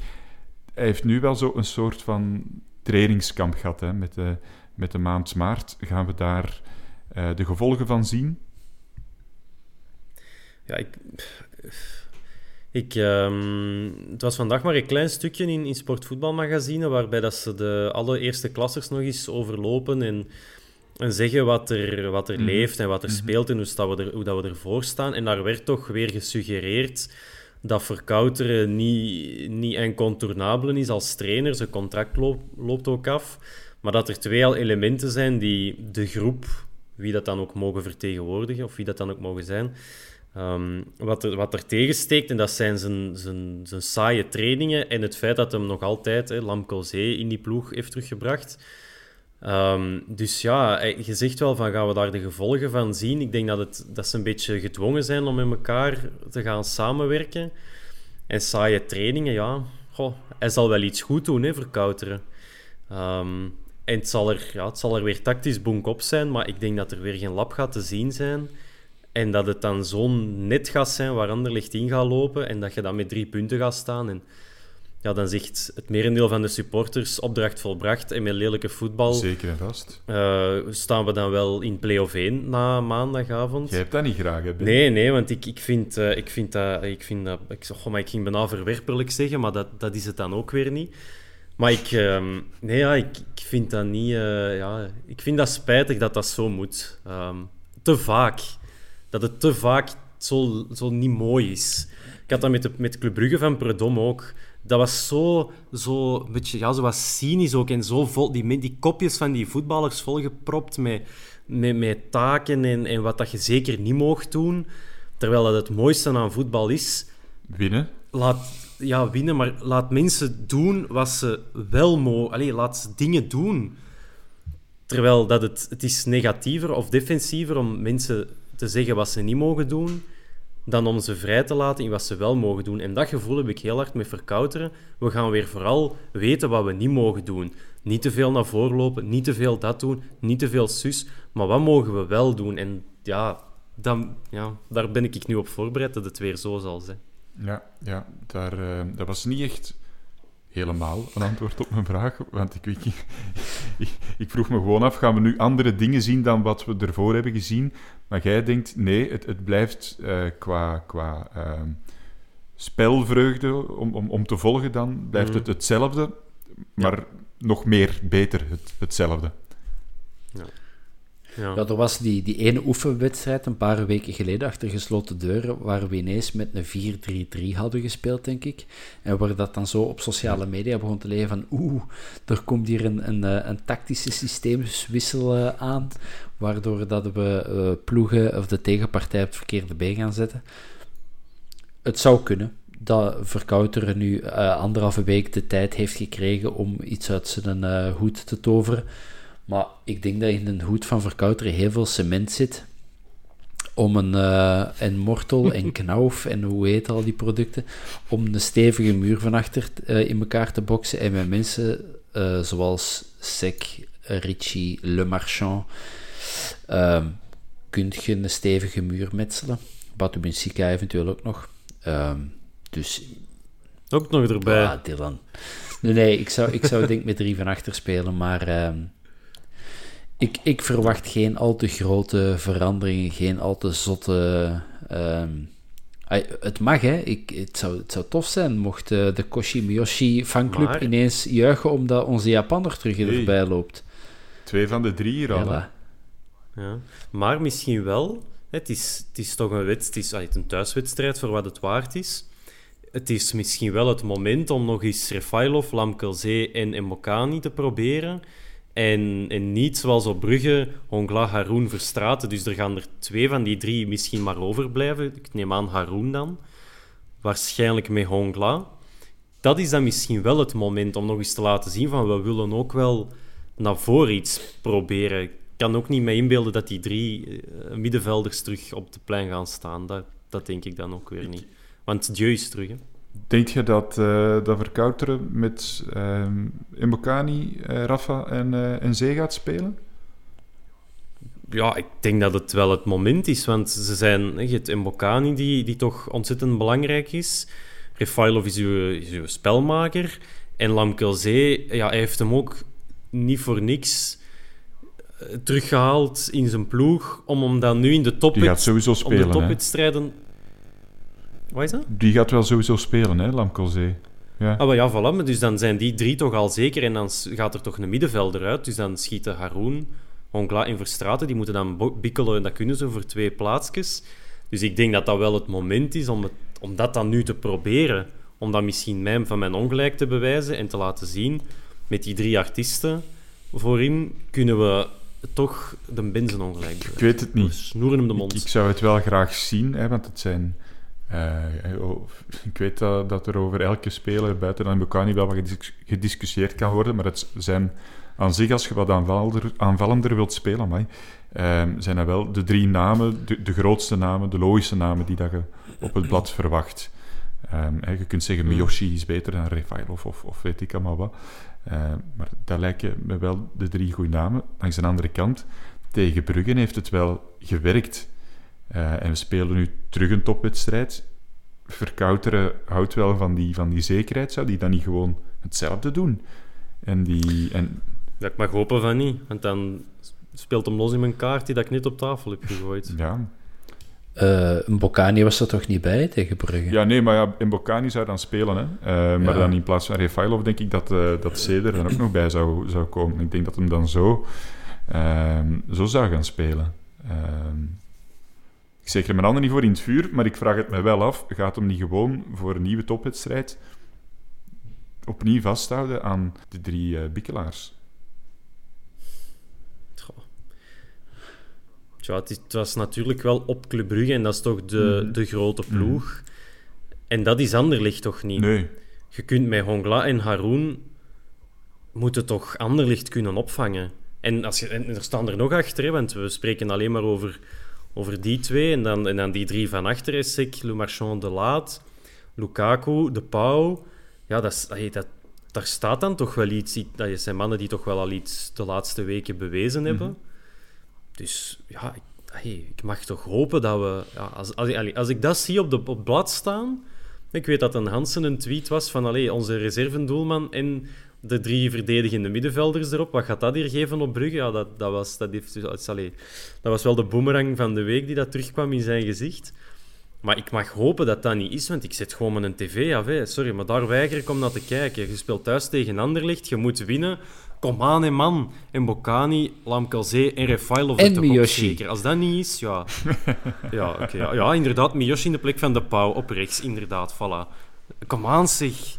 Hij heeft nu wel zo een soort van trainingskamp gehad. Hè. Met, de, met de maand maart gaan we daar eh, de gevolgen van zien. Ja, ik... ik ehm, het was vandaag maar een klein stukje in, in Sportvoetbalmagazine, waarbij dat ze de allereerste klassers nog eens overlopen en, en zeggen wat er, wat er Mhm. leeft en wat er speelt en hoe, dat we er, hoe dat we ervoor staan. En daar werd toch weer gesuggereerd dat Verkouteren niet, niet incontournabele is als trainer. Zijn contract loopt, loopt ook af. Maar dat er twee al elementen zijn die de groep, wie dat dan ook mogen vertegenwoordigen, of wie dat dan ook mogen zijn, ehm, wat, er, wat er tegensteekt. En dat zijn zijn, zijn, saaie trainingen en het feit dat hem nog altijd hè, Lamco Zee in die ploeg heeft teruggebracht. Ehm, dus ja, eh, je zegt wel van gaan we daar de gevolgen van zien. Ik denk dat, het, dat ze een beetje gedwongen zijn om met elkaar te gaan samenwerken. En saaie trainingen, ja, hij zal wel iets goed doen, hè, verkouteren. Ehm, en het zal, er, ja, zal er weer tactisch bonk op zijn, maar ik denk dat er weer geen lab gaat te zien zijn. En dat het dan zo'n net gaat zijn waar Anderlecht in gaat lopen en dat je dan met drie punten gaat staan. En ja, dan zegt het merendeel van de supporters opdracht volbracht en met lelijke voetbal Zeker en vast. eh, staan we dan wel in play-off 1 na maandagavond. Jij hebt dat niet graag, hè, Ben? Nee, nee, want ik, ik, vind, eh, ik vind dat... Ik, vind dat ik, goh, maar ik ging bijna verwerpelijk zeggen, maar dat, dat is het dan ook weer niet. Maar ik... ehm, nee, ja, ik, ik vind dat niet... eh, ja, ik vind dat spijtig dat dat zo moet. Ehm, te vaak. Dat het te vaak zo, zo niet mooi is. Ik had dat met, de, met Club Brugge van Predom ook. Dat was zo, zo een beetje, ja, zo was cynisch ook. En zo vol, die, die kopjes van die voetballers volgepropt met, met, met taken en, en wat dat je zeker niet mocht doen. Terwijl dat het mooiste aan voetbal is... Winnen. Laat, ja, winnen, maar laat mensen doen wat ze wel mogen. Allee, laat ze dingen doen. Terwijl dat het, het is negatiever of defensiever om mensen te zeggen wat ze niet mogen doen, dan om ze vrij te laten in wat ze wel mogen doen. En dat gevoel heb ik heel hard met verkouteren. We gaan weer vooral weten wat we niet mogen doen. Niet te veel naar voren lopen, niet te veel dat doen, niet te veel sus. Maar wat mogen we wel doen? En ja, dan, ja daar ben ik nu op voorbereid dat het weer zo zal zijn. Ja, ja daar, uh, dat was niet echt helemaal een antwoord op mijn vraag. Want ik, ik, vroeg me gewoon af, gaan we nu andere dingen zien dan wat we ervoor hebben gezien? Maar jij denkt, nee, het, het blijft uh, qua, qua uh, spelvreugde om, om, om te volgen dan, blijft het mm. hetzelfde, maar ja. nog meer beter het, hetzelfde. Ja. Ja. ja, er was die, die ene oefenwedstrijd een paar weken geleden achter gesloten deuren, waar we ineens met een 4-3-3 hadden gespeeld, denk ik. En waar dat dan zo op sociale media begon te leven van oeh, er komt hier een, een, eh, een tactische systeemwissel uh, aan, waardoor dat we uh, ploegen of de tegenpartij op het verkeerde been gaan zetten. Het zou kunnen dat Verkouteren nu uh, anderhalve week de tijd heeft gekregen om iets uit zijn hoed te toveren. Maar ik denk dat in een hoed van verkouteren heel veel cement zit. Om een, uh, en mortel en knauf en hoe heet al die producten. Om een stevige muur van achter uh, in elkaar te boksen. En met mensen uh, zoals Sec, Ritchie, Le Marchand. Uh, kunt je een stevige muur metselen. Batu Benfica eventueel ook nog. Um, dus... Ook nog erbij. Ja, Dylan. Nee, nee ik zou, ik zou denk met drie van achter spelen, maar... Ik, ik verwacht geen al te grote veranderingen, geen al te zotte. Um, het mag, hè. Ik, het, zou, het zou tof zijn mocht uh, de Koshi Miyoshi fanclub maar... ineens juichen omdat onze Japanner terug erbij loopt. Twee van de drie hier al. Ja, ja. Maar misschien wel. Het is, het is toch een, wet, het is een thuiswedstrijd voor wat het waard is. Het is misschien wel het moment om nog eens Refailov, Lamkelzee en Mbokani te proberen. En, en niet zoals op Brugge, Hongla, Haroun, Verstraten. Dus er gaan er twee van die drie misschien maar overblijven. Ik neem aan Haroun dan. Waarschijnlijk met Hongla. Dat is dan misschien wel het moment om nog eens te laten zien van we willen ook wel naar voren iets proberen. Ik kan ook niet me inbeelden dat die drie eh, middenvelders terug op de plein gaan staan. Dat, dat denk ik dan ook weer niet. Want Dieu is terug, hè. Denk je dat, uh, dat Verkouteren met uh, Mbokani, uh, Rafa en, uh, en Zee gaat spelen? Ja, ik denk dat het wel het moment is. Want ze zijn, je hebt Mbokani die, die toch ontzettend belangrijk is. Refailov is uw, is uw spelmaker. En Lamkelzee, ja, hij heeft hem ook niet voor niks teruggehaald in zijn ploeg. Om hem dan nu in de top... Die gaat sowieso spelen, Om de topwedstrijden wat is dat? Die gaat wel sowieso spelen, hè, Lamkelzee. Ja. Ah, maar ja, voilà. Dus dan zijn die drie toch al zeker. En dan gaat er toch een middenvelder uit. Dus dan schieten Haroun, Hongla en Verstraten. Die moeten dan bikkelen en dat kunnen ze voor twee plaatsjes. Dus ik denk dat dat wel het moment is om, het, om dat dan nu te proberen. Om dat misschien mij van mijn ongelijk te bewijzen en te laten zien. Met die drie artiesten voorin kunnen we toch de benzen ongelijk bewijzen. Ik weet het niet. snoeren hem de mond. Ik, ik, zou het wel graag zien, hè, want het zijn uh, oh, ik weet dat, dat, er over elke speler buiten dan Bukani wel wat gediscussieerd kan worden, maar het zijn aan zich, als je wat aanvallender, aanvallender wilt spelen, maar, uh, zijn dat wel de drie namen, de, de, grootste namen, de logische namen die dat je op het blad verwacht. Um, je kunt zeggen, Miyoshi is beter dan Refailov of, of weet ik allemaal wat. Uh, maar dat lijken me wel de drie goede namen. Langs de andere kant, tegen Bruggen heeft het wel gewerkt. Uh, en we spelen nu terug een topwedstrijd. Verkouteren houdt wel van die, van die zekerheid. Zou die dan niet gewoon hetzelfde doen? En die... En... Ja, ik mag hopen van niet. Want dan speelt hem los in mijn kaart die dat ik net op tafel heb gegooid. Ja. Uh, Mbokani was er toch niet bij tegen Brugge? Ja, nee, maar ja, Mbokani zou dan spelen. Hè. Uh, maar ja. dan in plaats van Refailov denk ik dat, uh, dat Ceder er ook nog bij zou, zou komen. Ik denk dat hem dan zo, zo zou gaan spelen. Ik zeg er mijn handen niet voor in het vuur, maar ik vraag het me wel af. Gaat hem niet gewoon voor een nieuwe topwedstrijd opnieuw vasthouden aan de drie uh, bikkelaars? Ja, het, was natuurlijk wel op Club Brugge en dat is toch de, mhm. de grote mhm. ploeg. En dat is Anderlicht toch niet? Nee. Je kunt met Hongla en Haroun moeten toch Anderlicht kunnen opvangen. En, als je, en er staan er nog achter, hè, want we spreken alleen maar over, over die twee. En dan, en dan die drie van achter, Essek, Le Marchand, De Laat, Lukaku, De Pauw. Ja, dat, is, dat, daar staat dan toch wel iets. Dat zijn mannen die toch wel al iets de laatste weken bewezen hebben. Mhm. Dus ja, ik, ik, mag toch hopen dat we... Ja, als, als, als, ik dat zie op, de, op het blad staan... Ik weet dat een Hansen een tweet was van allee, onze reservendoelman en de drie verdedigende middenvelders erop. Wat gaat dat hier geven op Brugge? Ja, dat, dat, was, dat, heeft, dus, allee, dat was wel de boemerang van de week die dat terugkwam in zijn gezicht. Maar ik mag hopen dat dat niet is, want ik zet gewoon mijn tv af. Hè. Sorry, maar daar weiger ik om naar te kijken. Je speelt thuis tegen Anderlecht, je moet winnen. Kom aan, hè, man. En Bocani, Lamkelzee en Refailov. En Miyoshi. Zeker. Als dat niet is, ja... ja, okay, ja, ja, inderdaad. Miyoshi in de plek van de pauw. Op rechts, inderdaad. Voilà. Kom aan, zeg.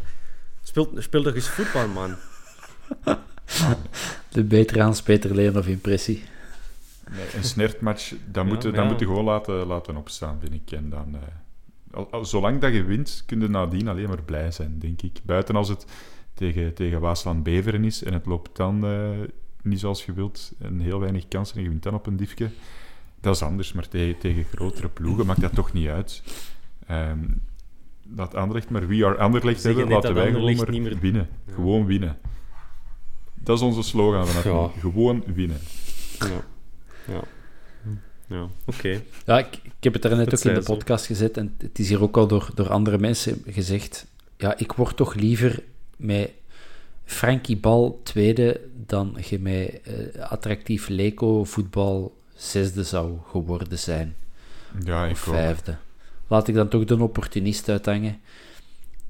Speel, speel toch eens voetbal, man. De Peter Leen of impressie. Nee, een snertmatch, dat moet je ja. gewoon laten, laten opstaan, vind ik. En dan, uh, zolang dat je wint, kun je nadien alleen maar blij zijn, denk ik. Buiten als het tegen, tegen Waasland Beveren is en het loopt dan uh, niet zoals je wilt en heel weinig kansen en je wint dan op een diefje. Dat is anders, maar tegen, tegen grotere ploegen maakt dat toch niet uit. Um, dat Anderlecht maar wie are Anderlecht hebben, laten wij gewoon maar meer... winnen. Gewoon winnen. Dat is onze slogan vanaf ja. Gewoon winnen. Ja. Ja. Ja, oké. Ja, ik, ik, heb het er net ook in de podcast gezet en het is hier ook al door, door andere mensen gezegd. Ja, ik word toch liever met Frankie Bal tweede dan je met uh, attractief Leco voetbal zesde zou geworden zijn. Ja, ik of vijfde. Laat ik dan toch de opportunist uithangen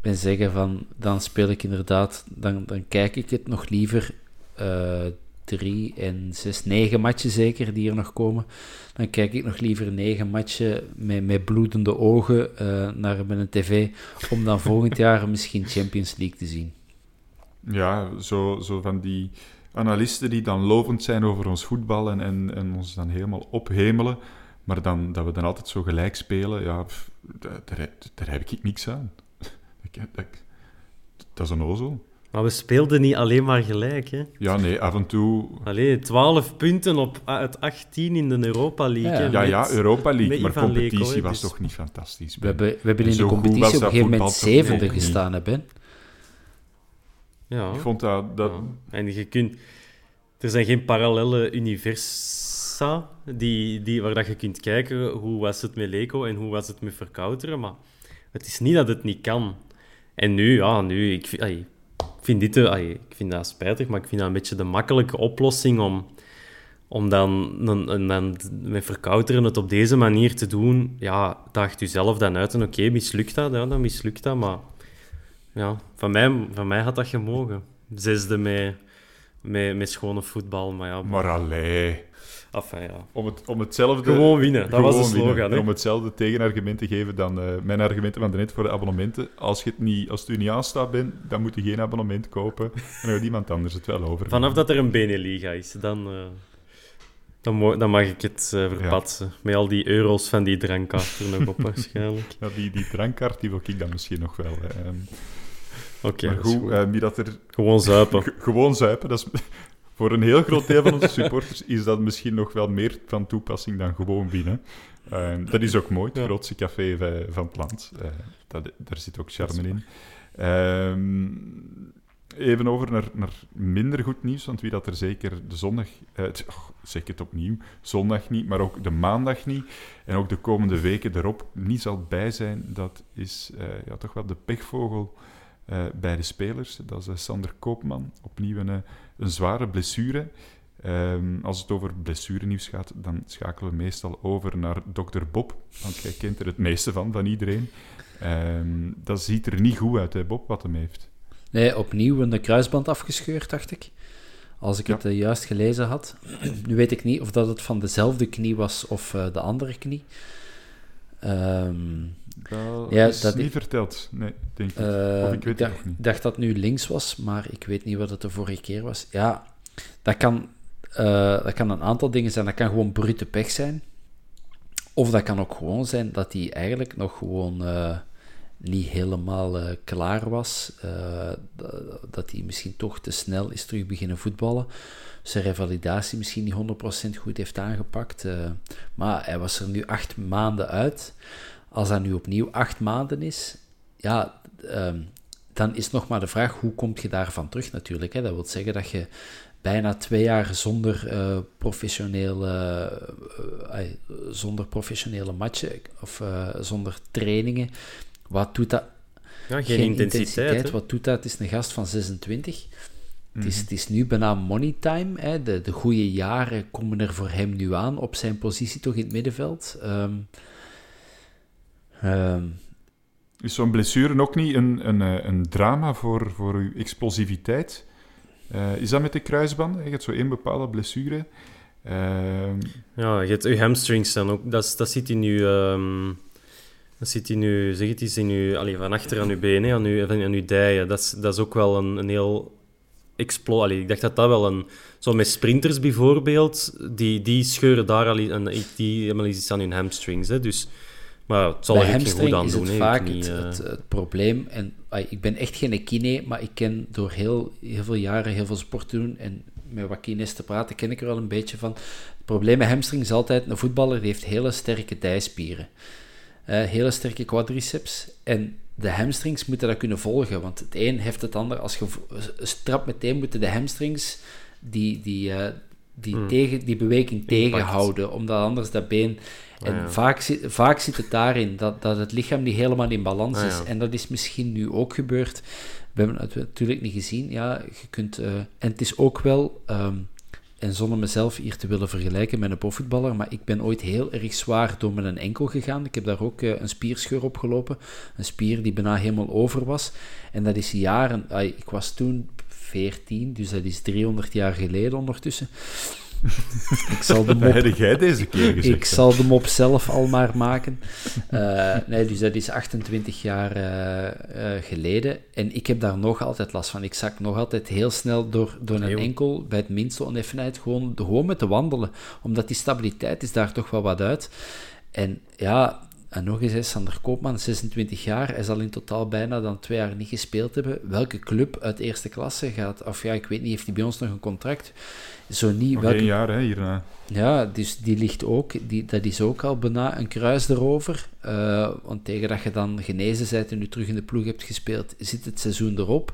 en zeggen van, dan speel ik inderdaad, dan, dan kijk ik het nog liever uh, drie en zes, negen matchen zeker die er nog komen. Dan kijk ik nog liever negen matchen met, met bloedende ogen uh, naar mijn tv, om dan volgend jaar misschien Champions League te zien. Ja, zo, zo van die analisten die dan lovend zijn over ons voetbal en, en, en ons dan helemaal ophemelen, maar dan, dat we dan altijd zo gelijk spelen, ja, daar, daar, heb ik niks aan. Dat, dat, dat is een ozel. Maar we speelden niet alleen maar gelijk, hè? Ja, nee, af en toe... Allee, 12 punten op, uit 18 in de Europa League. Ja, ja, Europa League, maar competitie was dus- toch niet fantastisch. We hebben, we hebben in de competitie op een gegeven moment zevende gestaan, hè, Ben? Ja. Ik vond dat... dat... En je kunt... Er zijn geen parallele die, die, waar dat je kunt kijken hoe was het met Leco en hoe was het met Verkouteren, maar het is niet dat het niet kan. En nu, ja, nu... Ik, vind, dit, ik vind dat spijtig, maar ik vind dat een beetje de makkelijke oplossing om, om dan, met verkouteren het op deze manier te doen. Ja, dacht u zelf dan uit en oké, mislukt dat, dan mislukt dat, maar ja, van mij, van mij had dat gemogen. Zesde met, met, met schone voetbal, maar ja. Maar allee. Enfin, ja. Om, het, om hetzelfde... Gewoon winnen, dat was de slogan. Om hetzelfde tegenargument te geven dan uh, mijn argumenten van net voor de abonnementen. Als, je het niet, als het u niet aanstaat bent, dan moet je geen abonnement kopen. En dan gaat iemand anders het wel over. Vanaf dat er een Beneliga is, dan, uh, dan, dan, mag ik het uh, verpatsen. Met al die euro's van die drankkaart er nog op, waarschijnlijk. Ja, die, die drankkaart die wil ik dan misschien nog wel. Um, Oké, okay, goed, wie dat er... Gewoon zuipen. gewoon zuipen, dat is voor een heel groot deel van onze supporters is dat misschien nog wel meer van toepassing dan gewoon winnen. Uh, dat is ook mooi, het grootste café van het land. Uh, dat, daar zit ook charme in. Uh, even over naar, naar, minder goed nieuws, want wie dat er zeker de zondag, uh, oh, zeg het opnieuw, zondag niet, maar ook de maandag niet, en ook de komende weken erop niet zal bij zijn, dat is uh, ja, toch wel de pechvogel bij de spelers. Dat is Sander Koopman, opnieuw een een zware blessure. Um, als het over blessurenieuws gaat, dan schakelen we meestal over naar dokter Bob, want jij kent er het meeste van, van iedereen. Um, dat ziet er niet goed uit, hè, Bob, wat hem heeft. Nee, opnieuw een kruisband afgescheurd, dacht ik. Als ik het uh, juist gelezen had. nu weet ik niet of dat het van dezelfde knie was of uh, de andere knie. Ehm, Dat Ja, is dat niet ik- verteld. Nee, denk ik. eh, of ik weet dacht, het nog niet. dacht dat nu links was, maar ik weet niet wat het de vorige keer was. Ja, dat kan, eh, dat kan een aantal dingen zijn. Dat kan gewoon brute pech zijn. Of dat kan ook gewoon zijn dat hij eigenlijk nog gewoon eh, niet helemaal klaar was. Dat- hij misschien toch te snel is terug beginnen voetballen. Zijn revalidatie misschien niet 100% goed heeft aangepakt. maar hij was er nu acht maanden uit. Als dat nu opnieuw acht maanden is, ja, ehm, dan is nog maar de vraag, hoe kom je daarvan terug natuurlijk. Hè? Dat wil zeggen dat je bijna twee jaar zonder, eh, professionele, eh, zonder professionele matchen of eh, zonder trainingen. Wat doet dat? Ja, geen intensiteit? Wat doet dat? Het is een gast van 26. Het, Mhm. is, het is nu bijna money time. Hè? De, de goede jaren komen er voor hem nu aan op zijn positie toch in het middenveld. Ehm, ehm, Is zo'n blessure ook niet een, een, eh, een drama voor, voor uw explosiviteit? Eh, is dat met de kruisbanden? Je hebt zo één bepaalde blessure. Ehm, Ja, je hebt je hamstrings dan ook. Dat, dat zit in je... ehm, dat zit in je... Zeg het eens, in je... Allee, van achter aan je benen, aan je, aan je dijen. Dat is, dat is ook wel een, een heel... Explo allee, ik dacht dat dat wel een... Zo met sprinters bijvoorbeeld, die, die scheuren daar al... En die hebben al iets aan hun hamstrings, hè. Dus... Maar het zal Bij goed aan is doen, het vaak Ik het, eh, het, het probleem. En ik ben echt geen kine, maar ik ken door heel, heel veel jaren heel veel sport te doen en met wat kines te praten, ken ik er wel een beetje van. Het probleem met hamstring is altijd, een voetballer die heeft hele sterke dijspieren. Hele sterke quadriceps. En de hamstrings moeten dat kunnen volgen, want het een heeft het ander. Als je strap meteen moeten de hamstrings die, die, eh, die, Hmm. tegen, die beweging tegenhouden, omdat anders dat been... En Ah, ja. vaak, zit, vaak zit het daarin, dat, dat het lichaam niet helemaal in balans Ah, is. En dat is misschien nu ook gebeurd. We hebben het natuurlijk niet gezien. Ja, je kunt, eh, en het is ook wel, ehm, en zonder mezelf hier te willen vergelijken met een profvoetballer, maar ik ben ooit heel erg zwaar door mijn enkel gegaan. Ik heb daar ook eh, een spierscheur opgelopen. Een spier die bijna helemaal over was. En dat is jaren... ik was toen 14, dus dat is 300 jaar geleden ondertussen. ik zal de mop jij deze keer gezegd. ik zal de mop zelf al maar maken. Eh, nee, dus dat is 28 jaar eh, eh, geleden. En ik heb daar nog altijd last van. Ik zak nog altijd heel snel door, door een enkel, bij het minste oneffenheid, gewoon, gewoon met te wandelen. Omdat die stabiliteit is daar toch wel wat uit. En ja, en nog eens, hè, Sander Koopman, 26 jaar. Hij zal in totaal bijna dan twee jaar niet gespeeld hebben. Welke club uit eerste klasse gaat... Of ja, ik weet niet, heeft hij bij ons nog een contract? Zo niet. Nog welke één jaar hè, hierna. ja, dus die ligt ook, die, dat is ook al bijna een kruis erover. Eh, want tegen dat je dan genezen bent en nu terug in de ploeg hebt gespeeld, zit het seizoen erop.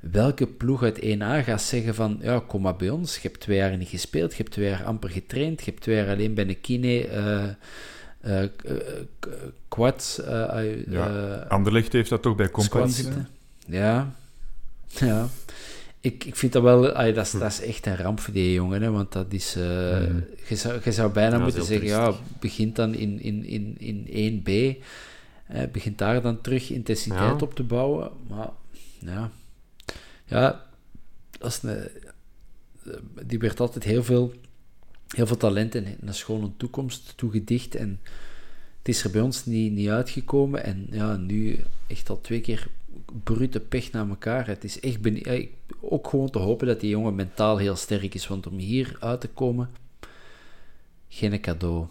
Welke ploeg uit 1A gaat zeggen van, ja, kom maar bij ons, je hebt twee jaar niet gespeeld, je hebt twee jaar amper getraind, je hebt twee jaar alleen bij een kine, eh eh, eh, quad, eh, eh, Ja, Anderlecht heeft dat toch bij Company gedaan? Ja, ja. Ik, ik vind dat wel, ai, dat, is, dat is echt een ramp voor die jongen, hè, want dat is, eh, Mhm. je, zou, je zou bijna Ja, moeten zeggen, ja, begint dan in, in, in, in 1B, eh, begint daar dan terug intensiteit Ja. op te bouwen, maar ja, ja, dat is een, die werd altijd heel veel, heel veel talent en een schone toekomst toegedicht en het is er bij ons niet, niet uitgekomen en ja, nu echt al twee keer brute pech naar elkaar. Het is echt ook gewoon te hopen dat die jongen mentaal heel sterk is, want om hier uit te komen, geen cadeau.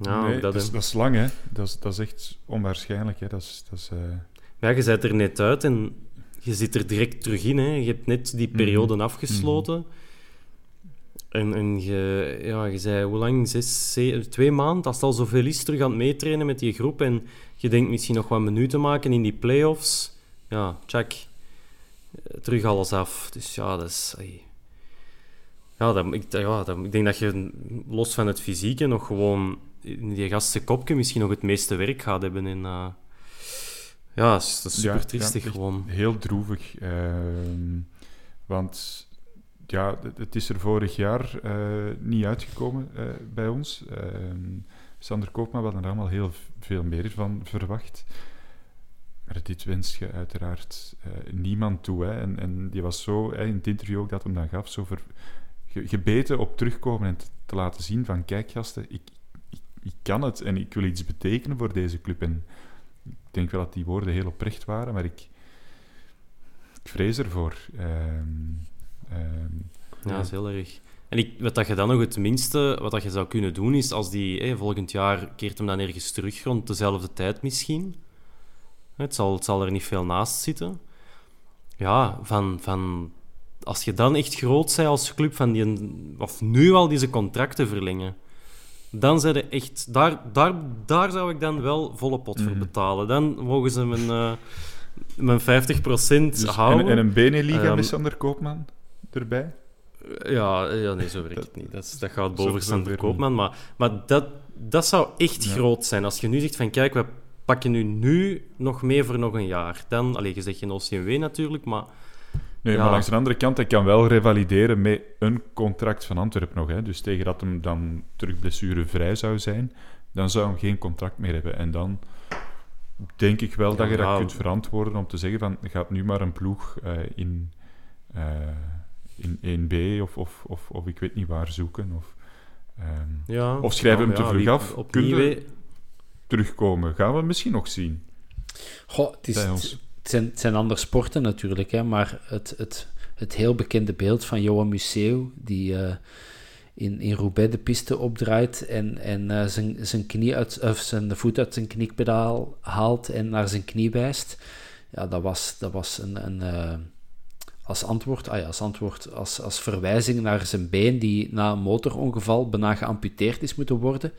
ja, Nee, dat, dat, is, dat is lang, hè. Dat is, dat is echt onwaarschijnlijk, hè. Dat is... Dat is Ja, je bent er net uit en je zit er direct terug in. Hè. Je hebt net die periode Mhm. afgesloten. En, en je, ja, je zei, hoe lang? Zes, zeven, twee maanden? Als het al zoveel is, terug aan het meetrainen met die groep. En je denkt misschien nog wat minuten maken in die play-offs. Ja, check. Eh, Terug alles af. Dus ja, dat is... Ja, dat, ik, ja dat, ik denk dat je, los van het fysieke, nog gewoon in die gasten kopje misschien nog het meeste werk gaat hebben. En, eh, ja, dat is, Ja, super triestig ja, gewoon. Heel droevig. ehm, want ja, het- is er vorig jaar eh, niet uitgekomen eh, bij ons. Ehm, Sander Koopman, hadden er allemaal heel veel meer van verwacht. Maar dit wens je uiteraard eh, niemand toe. Hè. En, en die was zo, in het interview ook dat hem dan gaf, zo ver, ge- gebeten op terugkomen en te, te laten zien van, kijk gasten, ik, ik, ik kan het en ik wil iets betekenen voor deze club. En ik denk wel dat die woorden heel oprecht waren, maar ik, ik vrees ervoor. Ehm, ehm, Ja, dat is heel erg. En ik, wat dat je dan nog het minste wat dat je zou kunnen doen, is als die hé, volgend jaar keert hem dan ergens terug rond dezelfde tijd misschien. Het zal, het zal er niet veel naast zitten. Ja, van, van, als je dan echt groot bent als club, van die, of nu al deze contracten verlengen, dan zijn echt... Daar, daar, daar zou ik dan wel volle pot voor betalen. Dan mogen ze mijn, eh, mijn 50% dus houden. en, en een Beneliga Ehm, met Sander Koopman erbij? Ja, ja, nee, zo werkt het niet. Dat, is- dat gaat zo- boven zo Sander werkt Koopman. Maar, maar dat, dat zou echt Ja. groot zijn. Als je nu zegt van, kijk, we pakken nu, nu nog mee voor nog een jaar. Dan, allee, je zegt geen OCMW natuurlijk, maar... Nee, Ja. maar langs de andere kant, hij kan wel revalideren met een contract van Antwerpen nog. Hè. Dus tegen dat hem dan terug blessurevrij zou zijn, dan zou hij geen contract meer hebben. En dan denk ik wel dat je dat kunt verantwoorden om te zeggen van, gaat nu maar een ploeg eh, in, eh, in 1B of, of, of, of ik weet niet waar zoeken. Of, ehm, Ja, Of schrijven ja, hem te ja, vroeg af. Opnieuw, Kun je- hè. terugkomen. Gaan we misschien nog zien. Goh, het, is, Bij het, ons. zijn, het zijn andere sporten natuurlijk, hè, maar het, het, het heel bekende beeld van Johan Museeuw, die eh, in, in Roubaix de piste opdraait en, en eh, zijn, zijn, knie uit, of zijn voet uit zijn knikpedaal haalt en naar zijn knie wijst, ja, dat was, dat was een, een, eh, als antwoord, ah ja, als antwoord, als, als verwijzing naar zijn been die na een motorongeval bijna geamputeerd is moeten worden.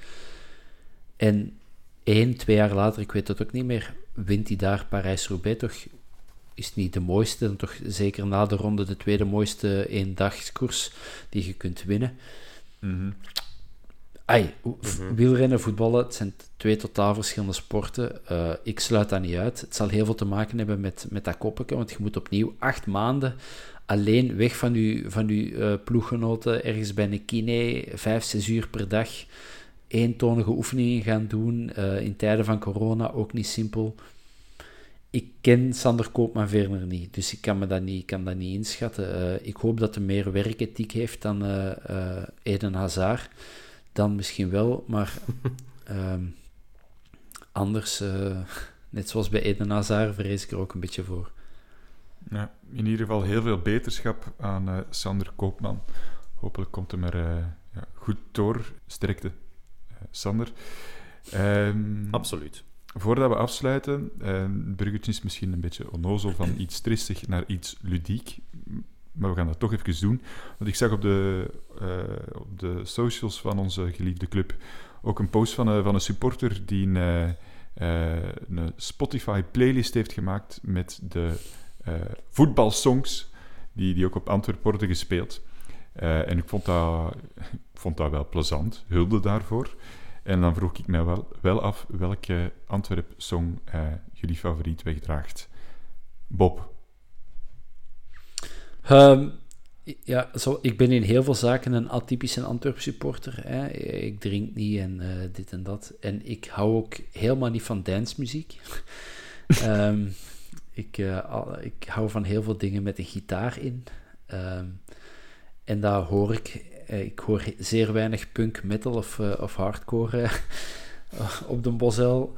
En één, twee jaar later, ik weet het ook niet meer, wint hij daar Parijs-Roubaix toch is niet de mooiste, en toch zeker na de ronde de tweede mooiste eendagskoers die je kunt winnen. Ai, f- wielrennen, voetballen, het zijn twee totaal verschillende sporten. Eh, ik sluit dat niet uit. Het zal heel veel te maken hebben met, met dat koppelke, want je moet opnieuw acht maanden alleen weg van je, van uw eh, ploeggenoten, ergens bij een kine, vijf, zes uur per dag, eentonige oefeningen gaan doen. eh, in tijden van corona ook niet simpel. Ik ken Sander Koopman verder niet, dus ik kan me dat niet, kan dat niet inschatten. Ik hoop dat hij meer werkethiek heeft dan Eden Hazard. Dan misschien wel, maar ehm, anders, eh, net zoals bij Eden Hazard, vrees ik er ook een beetje voor. Ja, in ieder geval heel veel beterschap aan eh, Sander Koopman. Hopelijk komt hem er eh, ja, goed door. Sterkte, eh, Sander. Ehm, Absoluut. Voordat we afsluiten, eh Bruggetje is misschien een beetje onnozel van iets tristig naar iets ludiek. Maar we gaan dat toch even doen. Want ik zag op de, eh, op de socials van onze geliefde club ook een post van een, van een supporter die een, eh, eh, een Spotify-playlist heeft gemaakt met de voetbalsongs die, die ook op Antwerpen worden gespeeld. En ik vond, dat, vond dat wel plezant. Hulde daarvoor. En dan vroeg ik mij wel, wel af welke Antwerp-song jullie favoriet wegdraagt. Bob. Ehm, ja, zo, ik ben in heel veel zaken een atypische Antwerp supporter. Hè. Ik drink niet en eh, dit en dat. En ik hou ook helemaal niet van dancemuziek. Ehm, ik, eh, ik hou van heel veel dingen met een gitaar in. Ehm, en daar hoor ik... eh, ik hoor zeer weinig punk, metal of, of hardcore op de Bosel.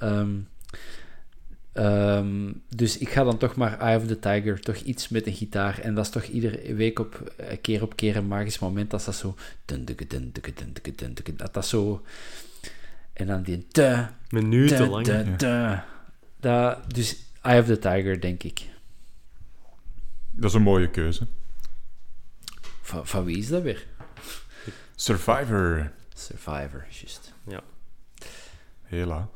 Ehm, dus ik ga dan toch maar Eye of the Tiger, toch iets met een gitaar. En dat is toch iedere week op, eh, keer op keer een magisch moment als dat zo... dun, dukke, dun, dukke, dun, dukke, dun, dukke, Dat dat zo... En dan die... Minuten lang. Dat, dus Eye of the Tiger, denk ik. Dat is een mooie keuze. Van, van wie is dat weer? Survivor. Survivor, juist. Ja. Hela.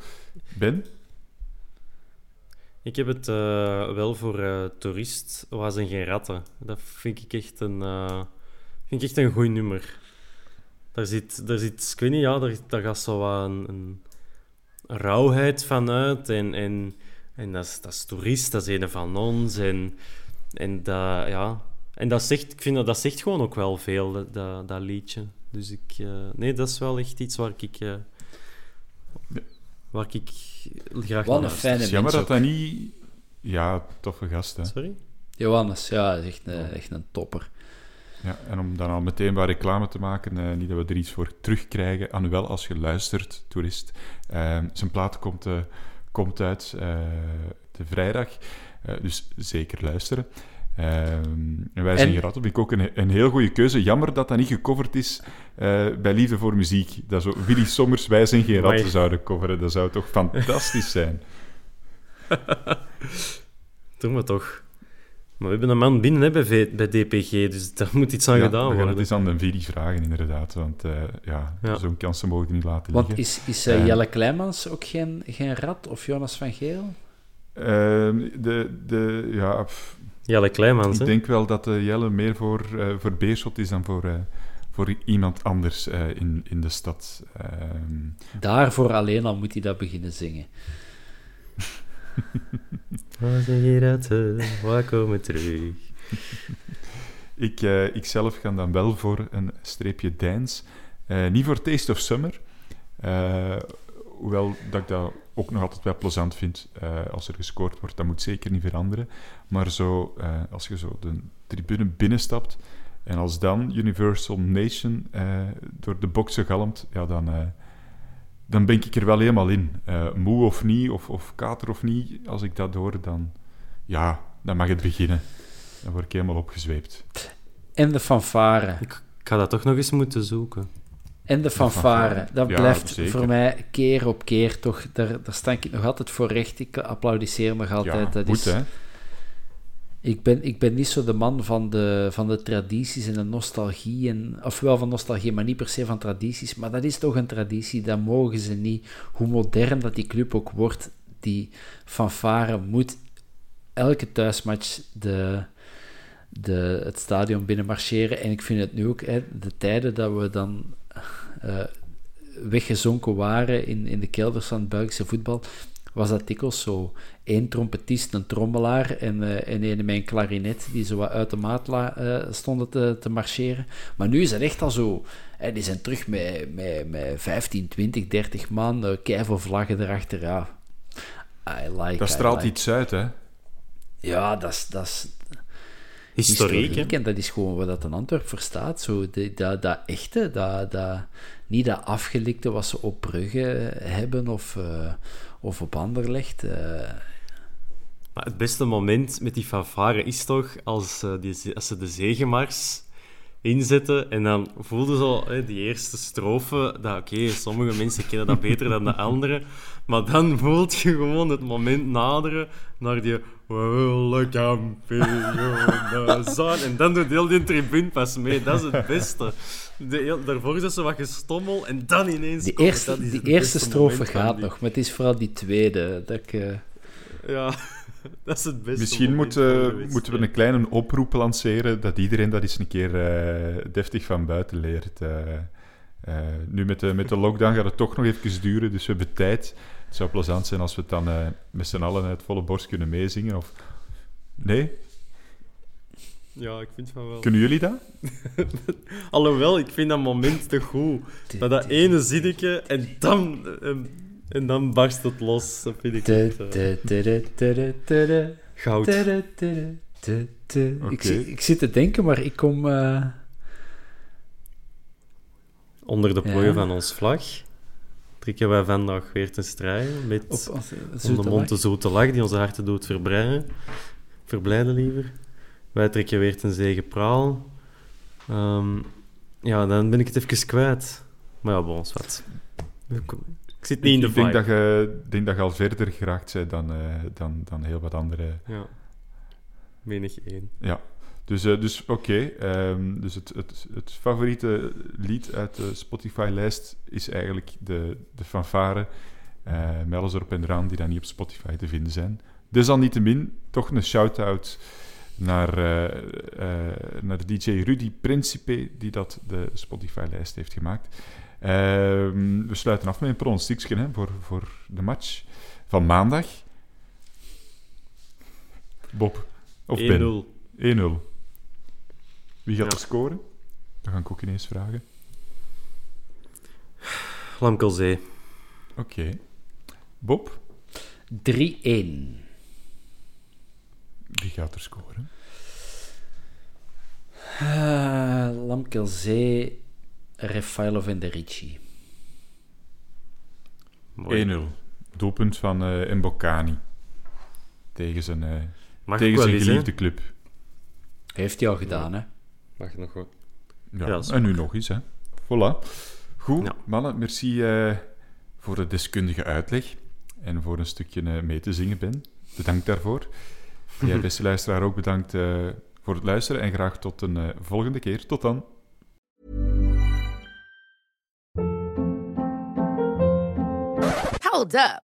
Ben? Ik heb het eh, wel voor eh, Toerist was en geen ratten. Dat vind ik echt een, eh, vind ik echt een goed nummer. Daar zit, daar zit, ik weet niet, ja, daar, daar gaat zo wat een, een rauwheid van uit. En, en, en dat, is, dat is Toerist, dat is een van ons. En, en dat, ja... En dat zegt, ik vind dat, dat zegt gewoon ook wel veel, dat, dat, dat liedje. Dus ik... nee, dat is wel echt iets waar ik... eh, waar ik graag Wat een fijne Het is jammer mens dat dat niet... Ja, toffe gast, hè. Sorry? Johannes, ja, is echt een, echt een topper. Ja, en om dan al meteen wat reclame te maken, eh, niet dat we er iets voor terugkrijgen, aan wel als je luistert, toerist. Eh, zijn plaat komt, eh, komt uit eh, de vrijdag, eh, dus zeker luisteren. En wij zijn En- Gerard, vind ik ook een, een heel goede keuze. Jammer dat dat niet gecoverd is eh, bij Liefde voor Muziek. Dat zo Willy Sommers, wij zijn geen ratten zouden coveren. Dat zou toch fantastisch zijn. Doen we toch. Maar we hebben een man binnen hè, bij, V- bij DPG, dus daar moet iets aan Ja, gedaan we worden. het eens aan de Viri vragen, inderdaad. Want eh, ja, Ja. zo'n kansen mogen die niet laten Want liggen. is, is eh. Jelle Kleimans ook geen, geen rat? Of Jonas van Geel? Ehm, de, de, ja, pff, Jelle Kleimans, ik denk wel dat eh, Jelle meer voor, eh voor Beerschot is dan voor, eh, voor iemand anders eh, in, in de stad. Ehm, Daarvoor alleen al moet hij dat beginnen zingen. Waar zijn je ratten? Waar komen terug? ik, eh, ik zelf ga dan wel voor een streepje Deins. Eh, niet voor Taste of Summer. Eh, hoewel dat ik dat ook nog altijd wel plezant vind eh, als er gescoord wordt. Dat moet zeker niet veranderen. Maar zo, eh, als je zo de tribune binnenstapt en als dan Universal Nation eh, door de boksen galmt, ja, dan, eh, dan ben ik er wel helemaal in. Eh, moe of niet, of, of kater of niet, als ik dat hoor, dan, ja, dan mag het beginnen. Dan word ik helemaal opgezweept. En de fanfare. Ik ga dat toch nog eens moeten zoeken. En de fanfare. Dat Ja, blijft zeker. voor mij keer op keer toch... Daar, daar sta ik nog altijd voor recht. Ik applaudisseer nog altijd. ja, dat moet, is, hè. Ik ben, ik ben niet zo de man van de, van de tradities en de nostalgie. En, of wel van nostalgie, maar niet per se van tradities. Maar dat is toch een traditie, dat mogen ze niet. Hoe modern dat die club ook wordt, die fanfare moet elke thuismatch de, de, het stadion binnenmarcheren. En ik vind het nu ook, hè, de tijden dat we dan eh, weggezonken waren in, in de kelders van het Belgische voetbal, was dat dikwijls zo. Eén trompetist, een trommelaar en, eh, en een met een klarinet die zo wat uit de maat la- eh, stonden te, te marcheren. Maar nu is het echt al zo. Hè, die zijn terug met, met, met 15, 20, 30 man, uh, keiveel vlaggen erachter. Ja, I like Dat I straalt like. iets uit, hè. Ja, dat is... Dat is Historiek, hè? En dat is gewoon wat dat een Antwerp verstaat. Zo, de- dat, dat echte, dat, dat, niet dat afgelikte wat ze op Brugge hebben of, eh, of op Anderlecht. eh. Maar het beste moment met die fanfare is toch als, eh, die, ze- als ze de zegenmars inzetten en dan voelden zo hè, die eerste strofe dat oké, sommige mensen kennen dat beter dan de anderen, maar dan voelt je gewoon het moment naderen naar die Welcome zijn en dan doet heel die tribune pas mee. Dat is het beste. De, heel- daarvoor is dat zo wat gestommel en dan ineens... Die eerste, Dat is die eerste strofe gaat nog, maar het is vooral die tweede. Dat ik, eh, Ja, dat is het beste Misschien moment moeten, we een kleine oproep lanceren dat iedereen dat eens een keer eh, deftig van buiten leert. Eh, nu met de, met de lockdown gaat het toch nog even duren, dus we hebben tijd. Het zou plezant zijn als we het dan eh, met z'n allen uit volle borst kunnen meezingen. Of... Nee? Ja, ik vind van wel. Kunnen jullie dat? Alhoewel, ik vind dat moment te goed. Dat dat ene zinnetje en dan, en, en dan barst het los. Dat vind ik echt, eh, goud. Ik Ik zit te denken, maar ik kom... eh, Onder de plooien Ja. van ons vlag trekken wij vandaag weer te strijden met op onze om de mond de zoete lach die onze harten doet verbreiden. Verblijden liever. Wij trekken weer ten zegepraal. Ehm ja, dan ben ik het even kwijt. Maar ja, bon, is wat. Ik zit niet in de ik denk vibe. dat, je, ik denk dat je al verder geraakt bent dan, eh, dan, dan heel wat andere Ja. Menig één. Ja, dus, eh, dus oké. ehm, dus het, het, het favoriete lied uit de Spotify-lijst is eigenlijk de, de fanfare. eh met alles erop en eraan die dan niet op Spotify te vinden zijn. Desalniettemin, toch een shout-out naar, eh, naar de DJ Rudy Principe, die dat de Spotify-lijst heeft gemaakt. Ehm, we sluiten af met een pronostiekje hè, voor, voor de match van maandag. Bob of Ben? 1-0. 1-0. Wie gaat Ja. er scoren? Dat ga ik ook ineens vragen. Lamkelzee. Oké. Bob, 3-1. wie gaat er scoren? Uh, Lamkelzee, Refailov en de Ricci. 1-0. Doelpunt van uh, Mbokani. Tegen zijn, uh, Mag tegen zijn geliefde club. Heeft hij al gedaan, hè? Mag nog wel. Ja, en nu nog eens, hè. Voilà. Goed, Ja. mannen, merci eh, voor de deskundige uitleg. En voor een stukje eh, mee te zingen, Ben. Bedankt daarvoor. Jij, beste luisteraar, ook bedankt eh, voor het luisteren. En graag tot een volgende keer. Tot dan. Hold up.